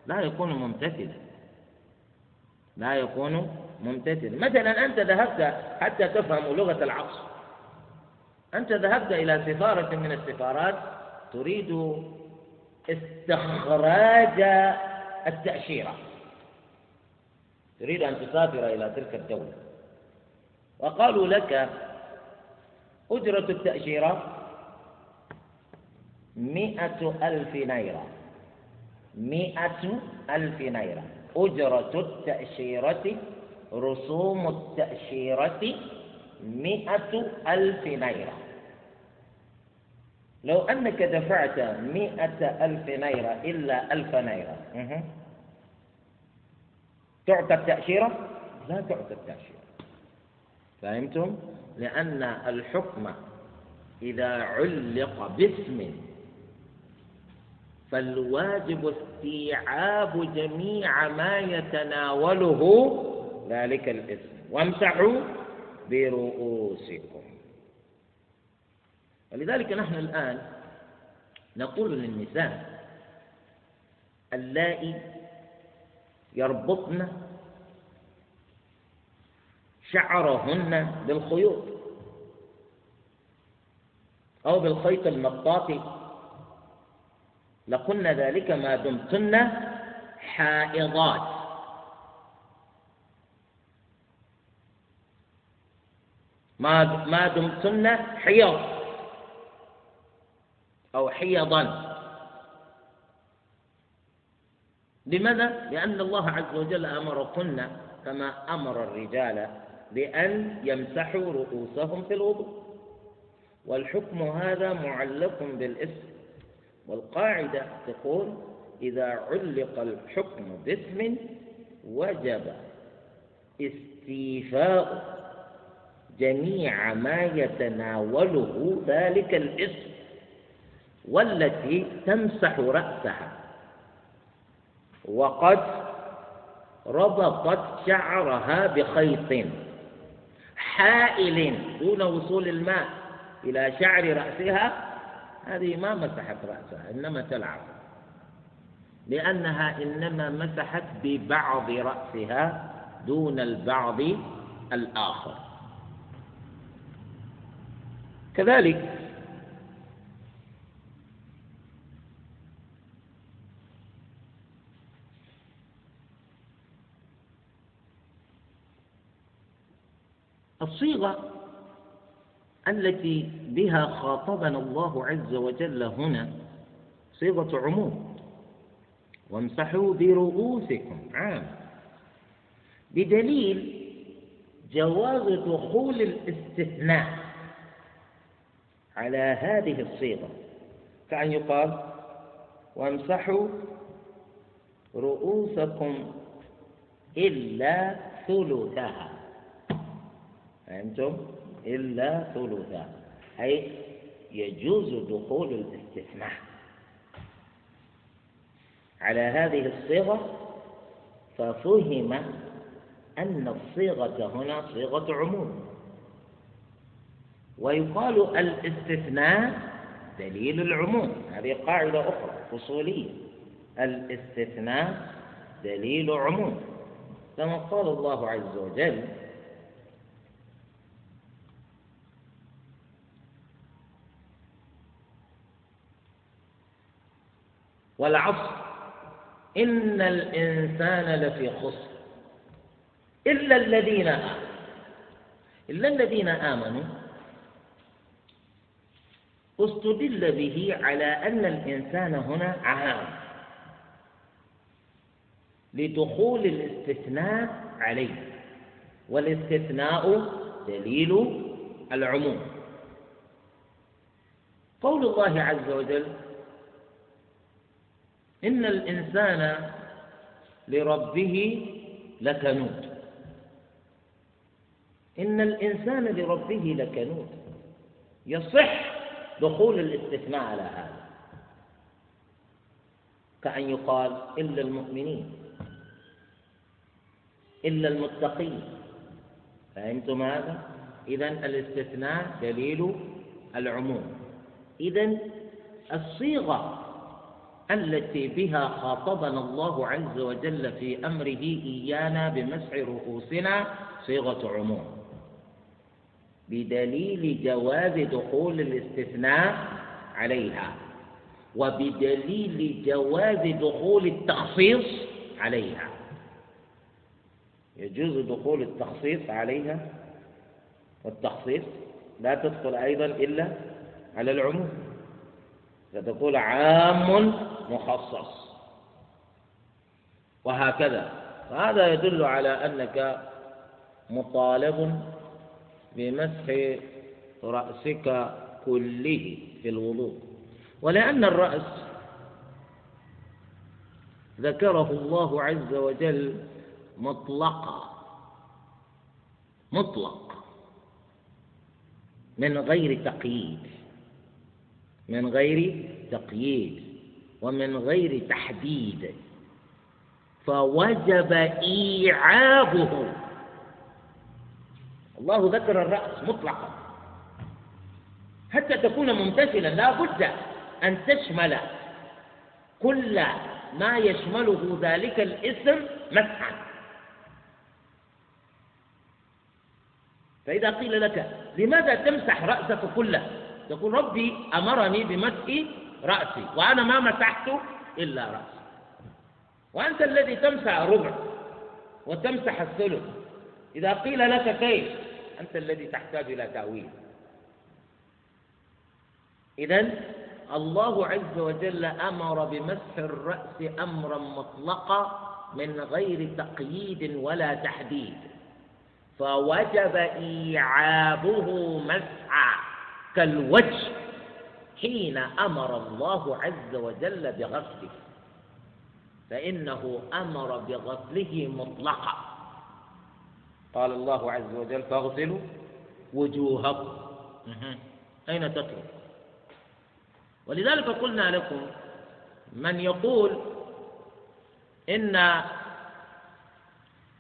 لا يكون ممتثلا. لا يكون ممتثلا مثلا أنت ذهبت حتى تفهم لغة العصر. أنت ذهبت إلى سفارة من السفارات تريد استخراج التأشيرة. تريد أن تسافر إلى تلك الدولة. وقالوا لك أجرة التأشيرة مئة ألف نيرة. مئة ألف نيرة. أجرة التأشيرة رسوم التأشيرة مئة ألف نيرة. لو أنك دفعت مئة ألف نيرة إلا ألف نيرة تعطى التأشيرة؟ لا تعطى التأشيرة. فهمتم؟ لأن الحكم إذا علق باسم فالواجب استيعاب جميع ما يتناوله ذلك الاسم. وامسحوا برؤوسكم. ولذلك نحن الآن نقول للنساء اللائي يربطن شعرهن بالخيوط أو بالخيط المطاطي لقلن ذلك ما دمتن حائضات. ما ما دمتن حيض أو حيضا. لماذا؟ لأن الله عز وجل أمركن كما أمر الرجال بأن يمسحوا رؤوسهم في الوضوء. والحكم هذا معلق بالإسم. والقاعدة تقول إذا علق الحكم باسم وجب استيفاء. جميع ما يتناوله ذلك الاسم والتي تمسح رأسها. وقد ربطت شعرها بخيط حائل دون وصول الماء إلى شعر رأسها. هذه ما مسحت رأسها إنما تلعب. لأنها إنما مسحت ببعض رأسها دون البعض الآخر. كذلك. الصيغة التي بها خاطبنا الله عز وجل هنا صيغة عموم. وامسحوا برؤوسكم. عام. بدليل جواز دخول الاستثناء. على هذه الصيغة كأن يقال وامسحوا رؤوسكم إلا ثلثها. فهمتم؟ إلا ثلثا أي يجوز دخول الاستثناء. على هذه الصيغة ففهم أن الصيغة هنا صيغة عموم. ويقال الاستثناء دليل العموم. هذه قاعدة أخرى فصولية الاستثناء دليل عموم. كما قال الله عز وجل والعصر إن الإنسان لفي خسر. إلا الذين آمنوا إلا الذين آمنوا استدل به على أن الإنسان هنا عام. لدخول الاستثناء عليه. والاستثناء دليل العموم. قول الله عز وجل إن الإنسان لربه لكنود. إن الإنسان لربه لكنود. يصح دخول الاستثناء على هذا. كأن يقال إلا المؤمنين إلا المتقين. فهمتم هذا؟ إذا الاستثناء دليل العموم. إذا الصيغة التي بها خاطبنا الله عز وجل في أمره إيانا بمسح رؤوسنا صيغة عموم. بدليل جواز دخول الاستثناء عليها وبدليل جواز دخول التخصيص عليها. يجوز دخول التخصيص عليها والتخصيص لا تدخل أيضا إلا على العموم. فتقول عام مخصص. وهكذا. فهذا يدل على أنك مطالب بمسح رأسك كله في الوضوء. ولأن الرأس ذكره الله عز وجل مطلقا مطلق من غير تقييد من غير تقييد ومن غير تحديد. فوجب إيعابه. الله ذكر الرأس مطلقا. حتى تكون ممتثلا لا بد أن تشمل كل ما يشمله ذلك الاسم مسحا. فإذا قيل لك لماذا تمسح رأسك كله؟ تقول ربي أمرني بمسح رأسي وأنا ما مسحت إلا رأسي. وأنت الذي تمسح الربع وتمسح الثلث. إذا قيل لك كيف؟ أنت الذي تحتاج إلى تأويل. إذا الله عز وجل أمر بمسح الرأس أمرا مطلقا من غير تقييد ولا تحديد. فوجب إيعابه مسعى كالوجه حين أمر الله عز وجل بغسله. فإنه أمر بغسله مطلقا. قال الله عز وجل فاغسلوا وجوهكم. أين تترك؟ ولذلك قلنا لكم من يقول إن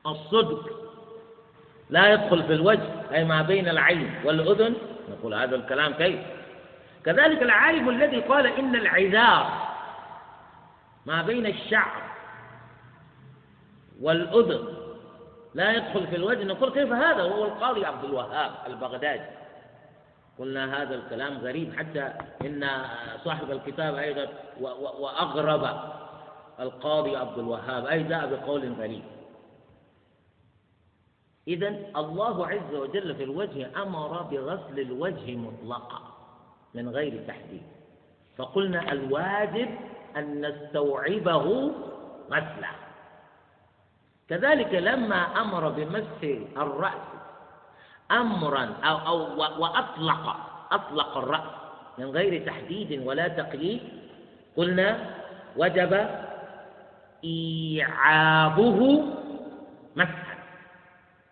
الصدق لا يدخل في الوجه أي ما بين العين والأذن نقول هذا الكلام كيف؟ كذلك العالم الذي قال إن العذار ما بين الشعر والأذن لا يدخل في الوجه نقول كيف هذا؟ وهو القاضي عبد الوهاب البغدادي. قلنا هذا الكلام غريب حتى إن صاحب الكتاب أيضا وأغرب القاضي عبد الوهاب أي جاء بقول غريب. إذا الله عز وجل في الوجه أمر بغسل الوجه مطلقا من غير تحديد. فقلنا الواجب أن نستوعبه غسلا. كذلك لما أمر بمسح الرأس أمرا أو, أو وأطلق أطلق الرأس من غير تحديد ولا تقييد قلنا وجب إيعابه مسحا.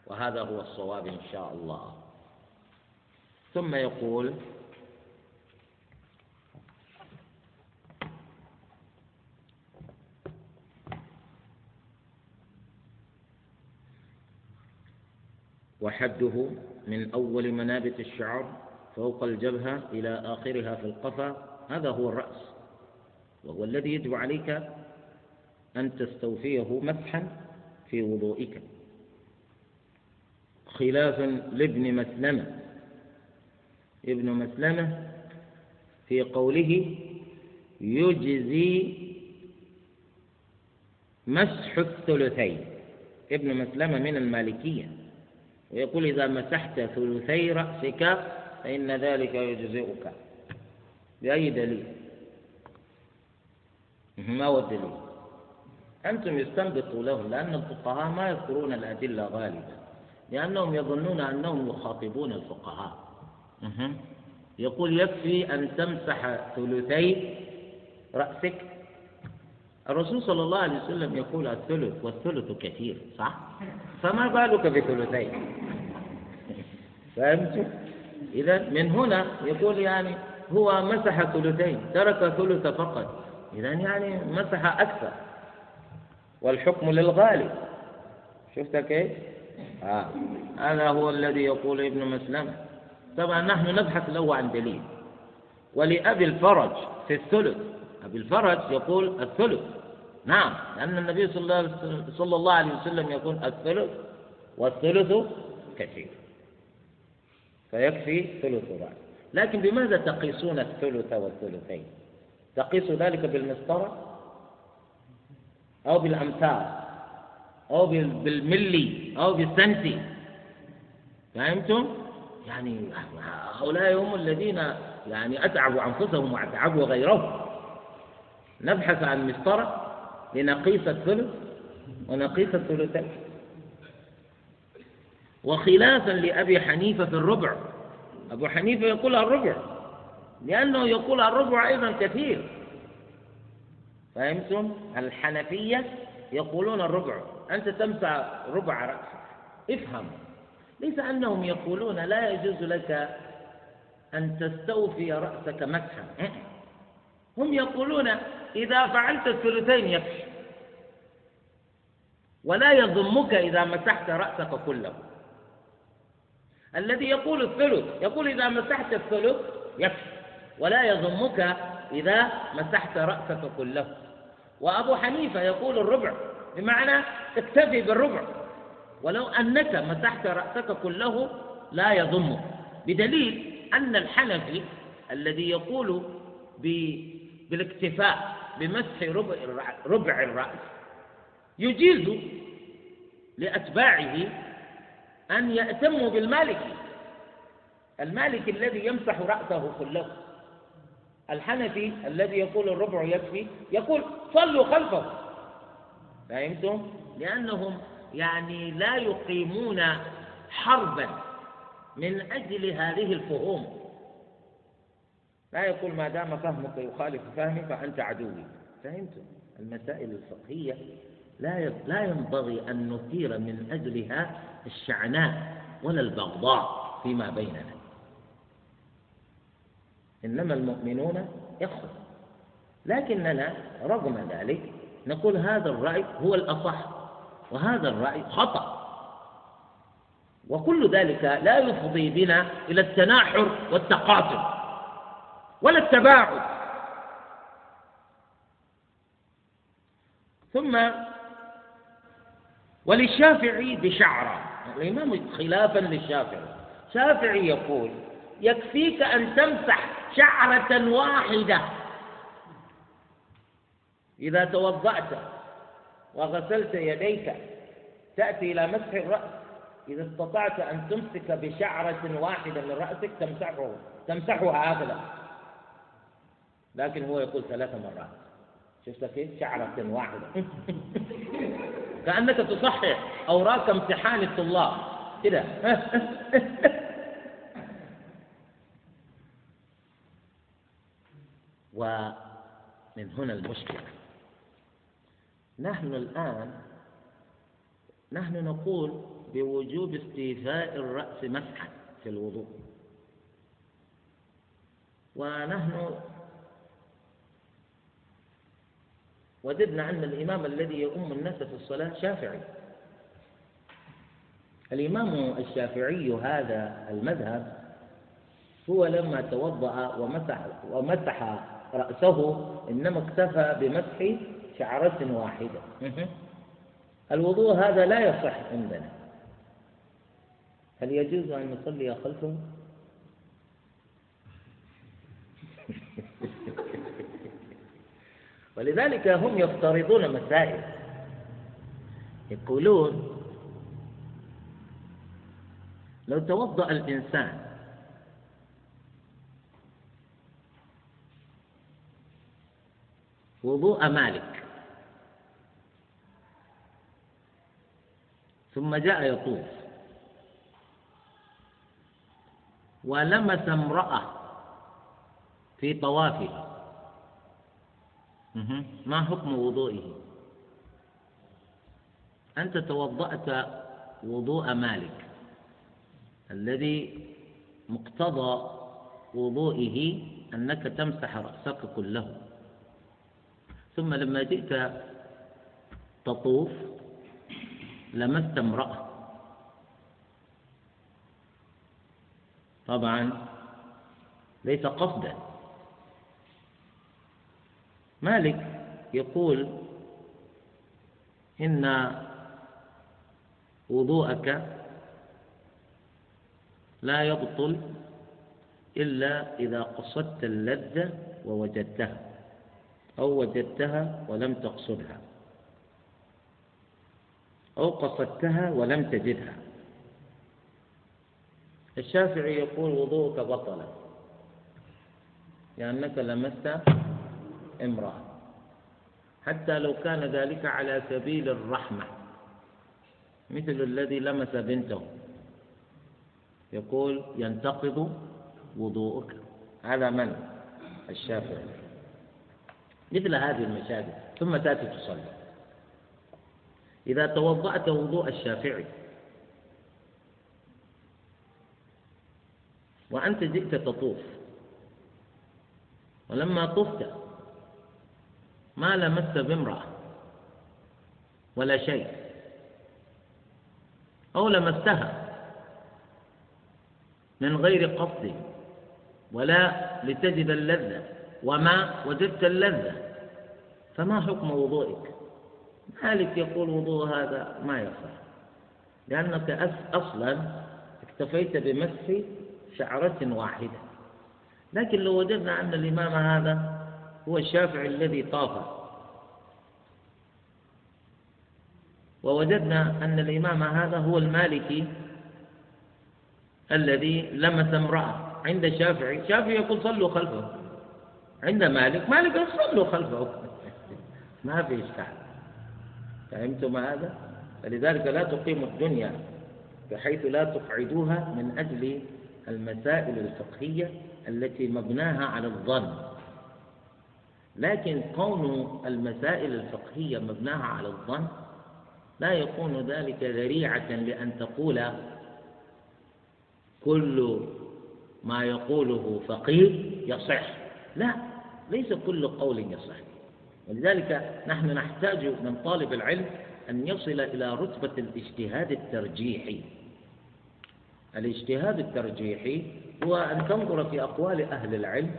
وهذا هو الصواب إن شاء الله. ثم يقول وحده من أول منابت الشعر فوق الجبهة إلى آخرها في القفا هذا هو الرأس. وهو الذي يجب عليك أن تستوفيه مسحا في وضوئك. خلافا لابن مسلمة. ابن مسلمة في قوله يجزي مسح الثلثين. ابن مسلمة من المالكية. ويقول إذا مسحت ثلثي رأسك فإن ذلك يجزئك. بأي دليل؟ ما هو الدليل؟ أنتم يستنبطوا لهم لأن الفقهاء ما يذكرون الأدلة غالبا لأنهم يظنون أنهم يخاطبون الفقهاء. يقول يكفي أن تمسح ثلثي رأسك الرسول صلى الله عليه وسلم يقول الثلث والثلث كثير صح؟ فما بالك بثلثين فهمت؟ إذا من هنا يقول يعني هو مسح ثلثين ترك ثلث فقط إذا يعني مسح أكثر والحكم للغالب شفت كيف؟ آه. هذا هو الذي يقول ابن مسلم طبعا نحن نبحث له عن دليل ولأبي الفرج في الثلث أبي الفرج يقول الثلث نعم لأن النبي صلى الله, عليه وسلم يقول الثلث والثلث كثير. فيكفي ثلث رأس لكن بماذا تقيسون الثلث والثلثين؟ تقيس ذلك بالمسطرة؟ أو بالأمتار أو بالملي؟ أو بالسنتي؟ فهمتم؟ يعني هؤلاء هم الذين يعني أتعبوا أنفسهم وأتعبوا غيرهم. نبحث عن مسطرة لنقيس الثلث ونقيس الثلثين. وخلافا لأبي حنيفة في الربع. أبو حنيفة يقول الربع لأنه يقول الربع أيضا كثير. فهمتم؟ الحنفية يقولون الربع. أنت تمسح ربع رأسك. افهم. ليس أنهم يقولون لا يجوز لك أن تستوفي رأسك مسحا هم يقولون إذا فعلت الثلثين يكفي. ولا يضمك إذا مسحت رأسك كله. الذي يقول الثلث يقول إذا مسحت الثلث يكفي. ولا يضمك إذا مسحت رأسك كله. وأبو حنيفة يقول الربع بمعنى اكتفي بالربع. ولو أنك مسحت رأسك كله لا يضمك. بدليل أن الحنفي الذي يقول بالاكتفاء بمسح ربع ربع الرأس. يجيز لأتباعه أن يأتموا بالمالكي المالكي الذي يمسح رأسه كله. الحنفي الذي يقول الربع يكفي يقول صلوا خلفه. فهمتم؟ لأنهم يعني لا يقيمون حربا من أجل هذه الفهوم. لا يقول ما دام فهمك يخالف فهمي فأنت عدوي. فهمتم؟ المسائل الفقهية لا لا ينبغي أن نثير من أجلها الشعناء ولا البغضاء فيما بيننا. إنما المؤمنون إخوة. لكننا رغم ذلك نقول هذا الرأي هو الأصح وهذا الرأي خطأ. وكل ذلك لا يفضي بنا إلى التناحر والتقاتل. ولا التباعد. ثم وللشافعي بشعرة. الإمام خلافا للشافعي. الشافعي يقول يكفيك أن تمسح شعرة واحدة. إذا توضأت وغسلت يديك تأتي إلى مسح الرأس. إذا استطعت أن تمسك بشعرة واحدة من رأسك تمسحه. تمسحها هكذا. لكن هو يقول ثلاث مرات. شفت كيف؟ شعرة واحدة. كأنك تصحح أوراق امتحان الطلاب. كده. [LAUGHS] ومن هنا المشكلة. نحن الآن نحن نقول بوجوب استيفاء الرأس مسحا في الوضوء. ونحن وددنا أن الإمام الذي يؤم الناس في الصلاة شافعي. الإمام الشافعي هذا المذهب هو لما توضأ ومسح ومسح رأسه إنما اكتفى بمسح شعرة واحدة. الوضوء هذا لا يصح عندنا. هل يجوز أن نصلي خلفه؟ [LAUGHS] ولذلك هم يفترضون مسائل. يقولون لو توضأ الإنسان وضوء مالك ثم جاء يطوف ولمس امرأة في طوافه ما حكم وضوئه؟ أنت توضأت وضوء مالك. الذي مقتضى وضوئه أنك تمسح رأسك كله. ثم لما جئت تطوف لمست امرأة. طبعا ليس قصدا. مالك يقول إن وضوءك لا يبطل إلا إذا قصدت اللذة ووجدتها أو وجدتها ولم تقصدها أو قصدتها ولم تجدها. الشافعي يقول وضوءك بطل لأنك لمست امرأة. حتى لو كان ذلك على سبيل الرحمة. مثل الذي لمس بنته. يقول ينتقض وضوءك. على من؟ الشافعي. مثل هذه المشاكل ثم تأتي تصلي. إذا توضأت وضوء الشافعي. وأنت جئت تطوف. ولما طفت ما لمست بامرأة ولا شيء أو لمستها من غير قصد ولا لتجد اللذة وما وجدت اللذة فما حكم وضوئك؟ مالك يقول وضوء هذا ما يصح لأنك أصلا اكتفيت بمسح شعرة واحدة لكن لو وجدنا أن الإمام هذا هو الشافعي الذي طاف. ووجدنا أن الإمام هذا هو المالكي الذي لمس امرأة عند الشافعي. الشافعي يقول صلوا خلفه. عند مالك مالك يقول صلوا خلفه. [LAUGHS] ما في إشكال. فهمتم هذا؟ فلذلك لا تقيموا الدنيا بحيث لا تقعدوها من أجل المسائل الفقهية التي مبناها على الظن. لكن كون المسائل الفقهية مبناها على الظن لا يكون ذلك ذريعة لأن تقول كل ما يقوله فقيه يصح. لا ليس كل قول يصح. ولذلك نحن نحتاج من طالب العلم أن يصل إلى رتبة الاجتهاد الترجيحي. الاجتهاد الترجيحي هو أن تنظر في أقوال أهل العلم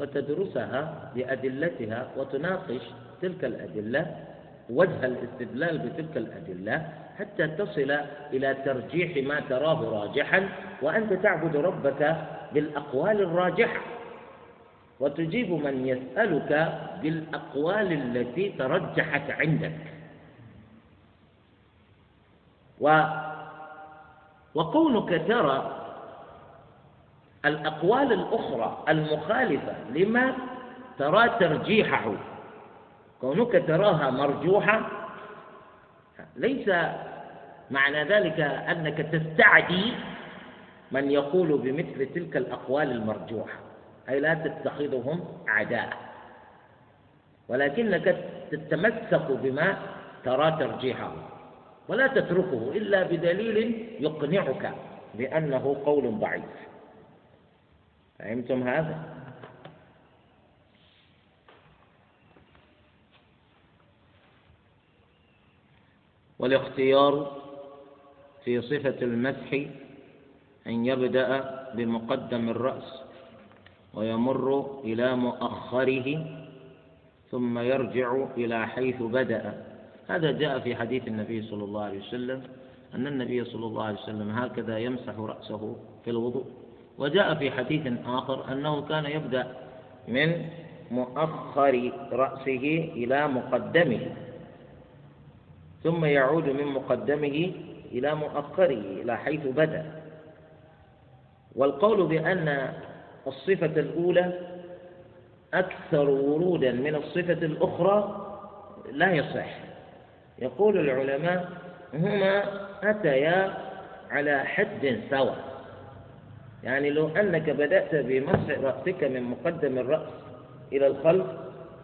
وتدرسها بأدلتها وتناقش تلك الأدلة وجه الاستدلال بتلك الأدلة حتى تصل إلى ترجيح ما تراه راجحا وأنت تعبد ربك بالأقوال الراجحة. وتجيب من يسألك بالأقوال التي ترجحت عندك. و وكونك ترى الأقوال الأخرى المخالفة لما ترى ترجيحه. كونك تراها مرجوحة ليس معنى ذلك أنك تستعدي من يقول بمثل تلك الأقوال المرجوحة. أي لا تتخذهم أعداء ولكنك تتمسك بما ترى ترجيحه. ولا تتركه إلا بدليل يقنعك بأنه قول ضعيف. فهمتم هذا؟ والاختيار في صفة المسح أن يبدأ بمقدم الرأس ويمر إلى مؤخره ثم يرجع إلى حيث بدأ هذا جاء في حديث النبي صلى الله عليه وسلم أن النبي صلى الله عليه وسلم هكذا يمسح رأسه في الوضوء وجاء في حديث آخر أنه كان يبدأ من مؤخر رأسه إلى مقدمه ثم يعود من مقدمه إلى مؤخره إلى حيث بدأ. والقول بأن الصفة الأولى أكثر ورودا من الصفة الأخرى لا يصح. يقول العلماء هما أتيا على حد سواء. يعني لو أنك بدأت بمسح رأسك من مقدم الرأس إلى الخلف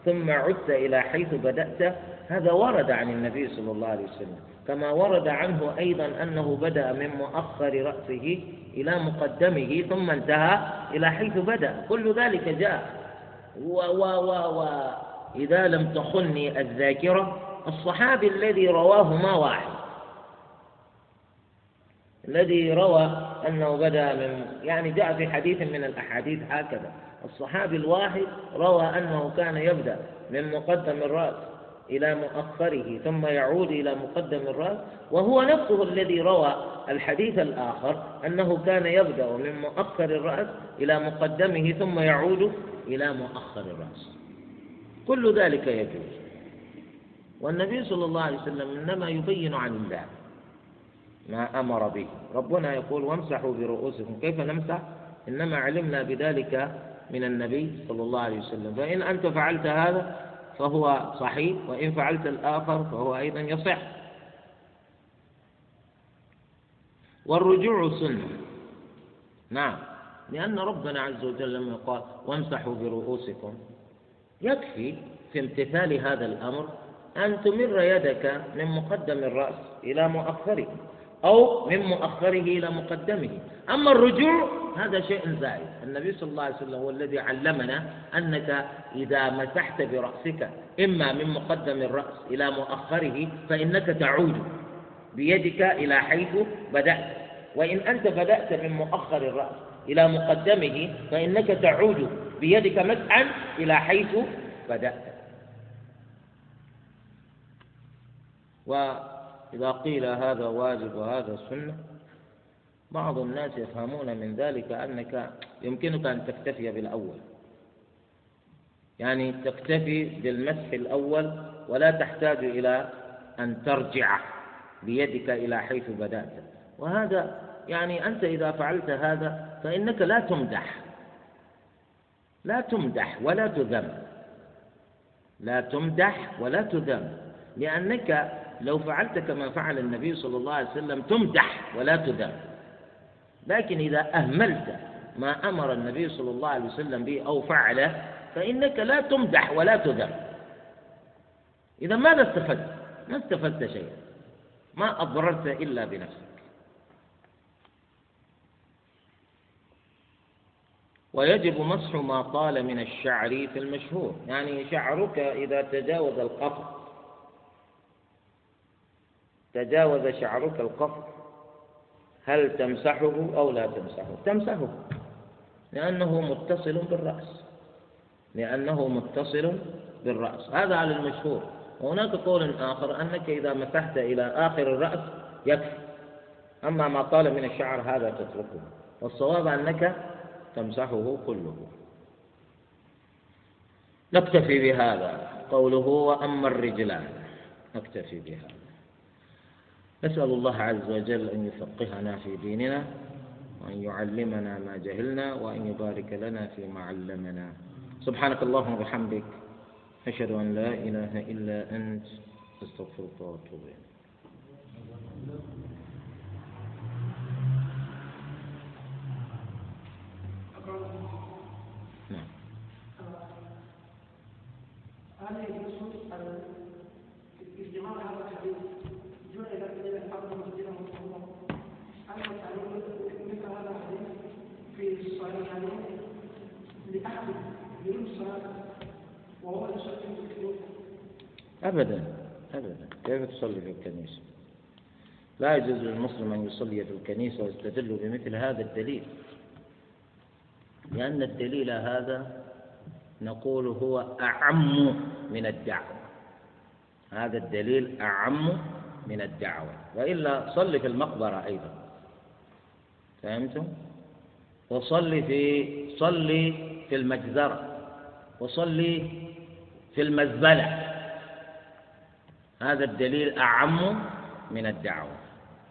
ثم عدت إلى حيث بدأت هذا ورد عن النبي صلى الله عليه وسلم. كما ورد عنه أيضا أنه بدأ من مؤخر رأسه إلى مقدمه ثم انتهى إلى حيث بدأ. كل ذلك جاء. و و و و إذا لم تخني الذاكرة الصحابي الذي رواه ما واحد الذي روى أنه بدأ من يعني جاء في حديث من الأحاديث هكذا. الصحابي الواحد روى أنه كان يبدأ من مقدم الرأس إلى مؤخره ثم يعود إلى مقدم الرأس وهو نفسه الذي روى الحديث الآخر أنه كان يبدأ من مؤخر الرأس إلى مقدمه ثم يعود إلى مؤخر الرأس. كل ذلك يجوز. والنبي صلى الله عليه وسلم إنما يبين عن الله. ما أمر به. ربنا يقول وامسحوا برؤوسكم. كيف نمسح؟ إنما علمنا بذلك من النبي صلى الله عليه وسلم. فإن أنت فعلت هذا فهو صحيح وإن فعلت الآخر فهو أيضا يصح. والرجوع سنة. نعم. لأن ربنا عز وجل لما قال وامسحوا برؤوسكم يكفي في امتثال هذا الأمر أن تمر يدك من مقدم الرأس إلى مؤخره. أو من مؤخره إلى مقدمه. أما الرجوع هذا شيء زائد. النبي صلى الله عليه وسلم هو الذي علمنا أنك إذا مسحت برأسك إما من مقدم الرأس إلى مؤخره فإنك تعود بيدك إلى حيث بدأت. وإن أنت بدأت من مؤخر الرأس إلى مقدمه فإنك تعود بيدك مسحا إلى حيث بدأت. وإذا قيل هذا واجب وهذا سنة بعض الناس يفهمون من ذلك أنك يمكنك أن تكتفي بالأول. يعني تكتفي بالمسح الأول ولا تحتاج إلى أن ترجع بيدك إلى حيث بدأت. وهذا يعني أنت إذا فعلت هذا فإنك لا تمدح. لا تمدح ولا تذم. لا تمدح ولا تذم لأنك لو فعلت كما فعل النبي صلى الله عليه وسلم تمدح ولا تذم لكن إذا أهملت ما أمر النبي صلى الله عليه وسلم به أو فعله فإنك لا تمدح ولا تذم إذا ماذا استفدت؟ ما استفدت شيئا. ما أضررت إلا بنفسك. ويجب مسح ما طال من الشعر في المشهور. يعني شعرك إذا تجاوز القفر تجاوز شعرك القفر. هل تمسحه أو لا تمسحه؟ تمسحه. لأنه متصل بالرأس. لأنه متصل بالرأس. هذا على المشهور. وهناك قول آخر أنك إذا مسحت إلى آخر الرأس يكفي. أما ما طال من الشعر هذا تتركه. والصواب أنك تمسحه كله. نكتفي بهذا قوله وأما الرجلان. نكتفي بهذا. نسأل الله عز وجل أن يفقهنا في ديننا وأن يعلمنا ما جهلنا وأن يبارك لنا فيما علمنا. سبحانك اللهم وبحمدك أشهد أن لا إله إلا أنت أستغفرك وأتوب إليك. نعم. هل يجوز الاجتماع على الحديث جعل من الحرب مسجدا مطهورا هل تعلم مثل هذا الحديث في الصحيحين ابدا ابدا. كيف تصلي في الكنيسه لا يجوز للمسلم أن يصلي في الكنيسه ويستدل بمثل هذا الدليل. لأن الدليل هذا نقول هو أعم من الدعوة. هذا الدليل أعم من الدعوة. وإلا صل في المقبرة أيضا. فهمتم؟ وصلي في صلي في المجزرة وصلي في المزبلة. هذا الدليل أعم من الدعوة.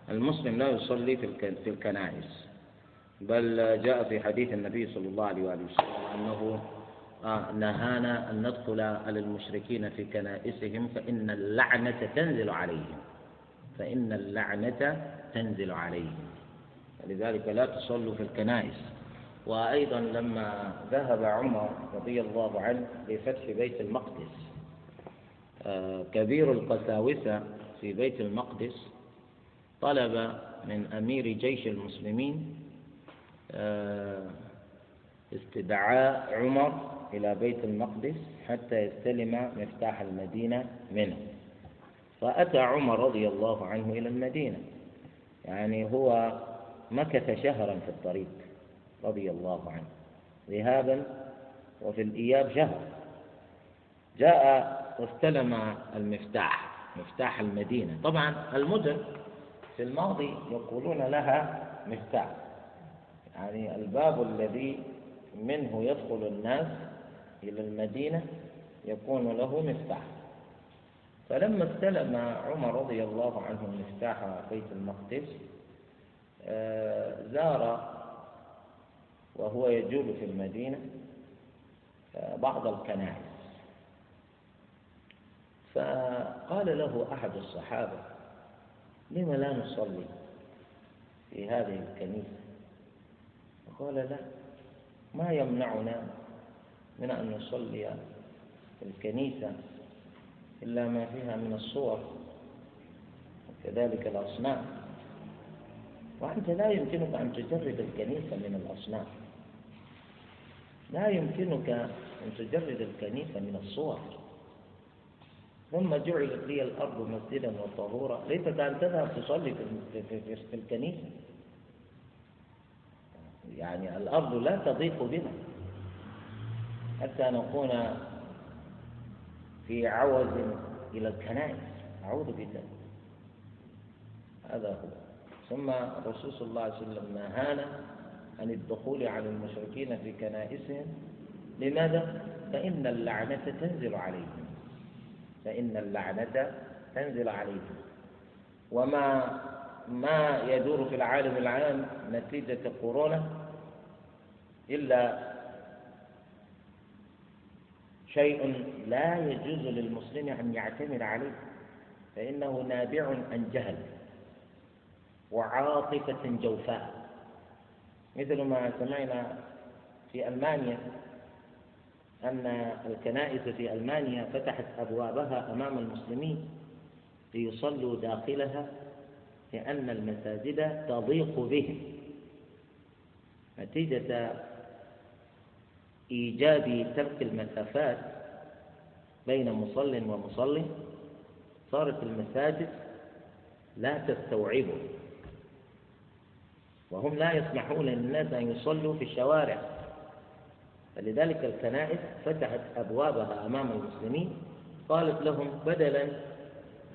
المسلم لا يصلي في الكنائس. بل جاء في حديث النبي صلى الله عليه وآله وسلم أنه آه، نهانا أن ندخل على المشركين في كنائسهم فإن اللعنة تنزل عليهم. فإن اللعنة تنزل عليهم. لذلك لا تصلوا في الكنائس. وأيضا لما ذهب عمر رضي الله عنه لفتح بيت المقدس آه، كبير القساوسة في بيت المقدس طلب من أمير جيش المسلمين آه، استدعاء عمر إلى بيت المقدس حتى يستلم مفتاح المدينة منه. فأتى عمر رضي الله عنه إلى المدينة يعني هو مكث شهرا في الطريق. رضي الله عنه. ذهابا وفي الإياب شهر جاء واستلم المفتاح مفتاح المدينة. طبعا المدن في الماضي يقولون لها مفتاح. يعني الباب الذي منه يدخل الناس إلى المدينة يكون له مفتاح. فلما استلم عمر رضي الله عنه مفتاح بيت المقدس آه، زار وهو يجول في المدينة آه، بعض الكنائس. فقال له أحد الصحابة لم لا نصلي في هذه الكنيسة؟ فقال لا ما يمنعنا من أن نصلي في الكنيسة إلا ما فيها من الصور وكذلك الأصنام. وأنت لا يمكنك أن تجرد الكنيسة من الأصنام. لا يمكنك أن تجرد الكنيسة من الصور. ثم جعلت لي الأرض مسجدا وطهورا. ليس كأن تذهب تصلي في, في, في, في الكنيسة. يعني الأرض لا تضيق بنا. حتى نكون في عوز إلى الكنائس. أعوذ بالله. هذا هو. ثم الرسول صلى الله عليه وسلم نهانا عن الدخول على المشركين في كنائسهم. لماذا؟ فإن اللعنة تنزل عليهم. فإن اللعنة تنزل عليهم. وما ما يدور في العالم العام نتيجة كورونا إلا شيء لا يجوز للمسلم أن يعتمد عليه. فإنه نابع عن جهل وعاطفة جوفاء. مثل ما سمعنا في ألمانيا أن الكنائس في ألمانيا فتحت أبوابها أمام المسلمين ليصلوا داخلها لأن المساجد تضيق بهم. نتيجة إيجاب ترك المسافات بين مصل ومصل صارت المساجد لا تستوعبه. وهم لا يسمحون للناس أن يصلوا في الشوارع. فلذلك الكنائس فتحت أبوابها أمام المسلمين. قالت لهم بدلا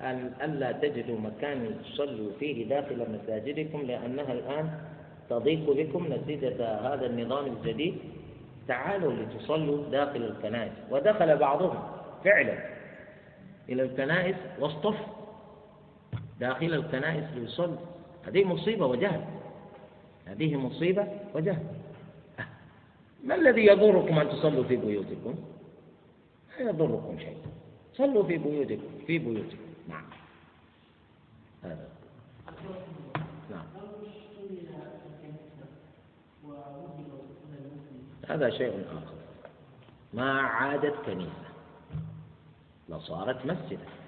أن ألا تجدوا مكان تصلوا فيه داخل مساجدكم لأنها الآن تضيق بكم نتيجة هذا النظام الجديد. تعالوا لتصلوا داخل الكنائس. ودخل بعضهم فعلا إلى الكنائس واصطف داخل الكنائس ليصلوا. هذه مصيبة وجهل. هذه مصيبة وجهل. ما الذي يضركم أن تصلوا في بيوتكم؟ لا يضركم شيء. صلوا في بيوتكم في بيوتكم. نعم. هذا. نعم. هذا شيء آخر. ما عادت كنيسة. لصارت مسجدا.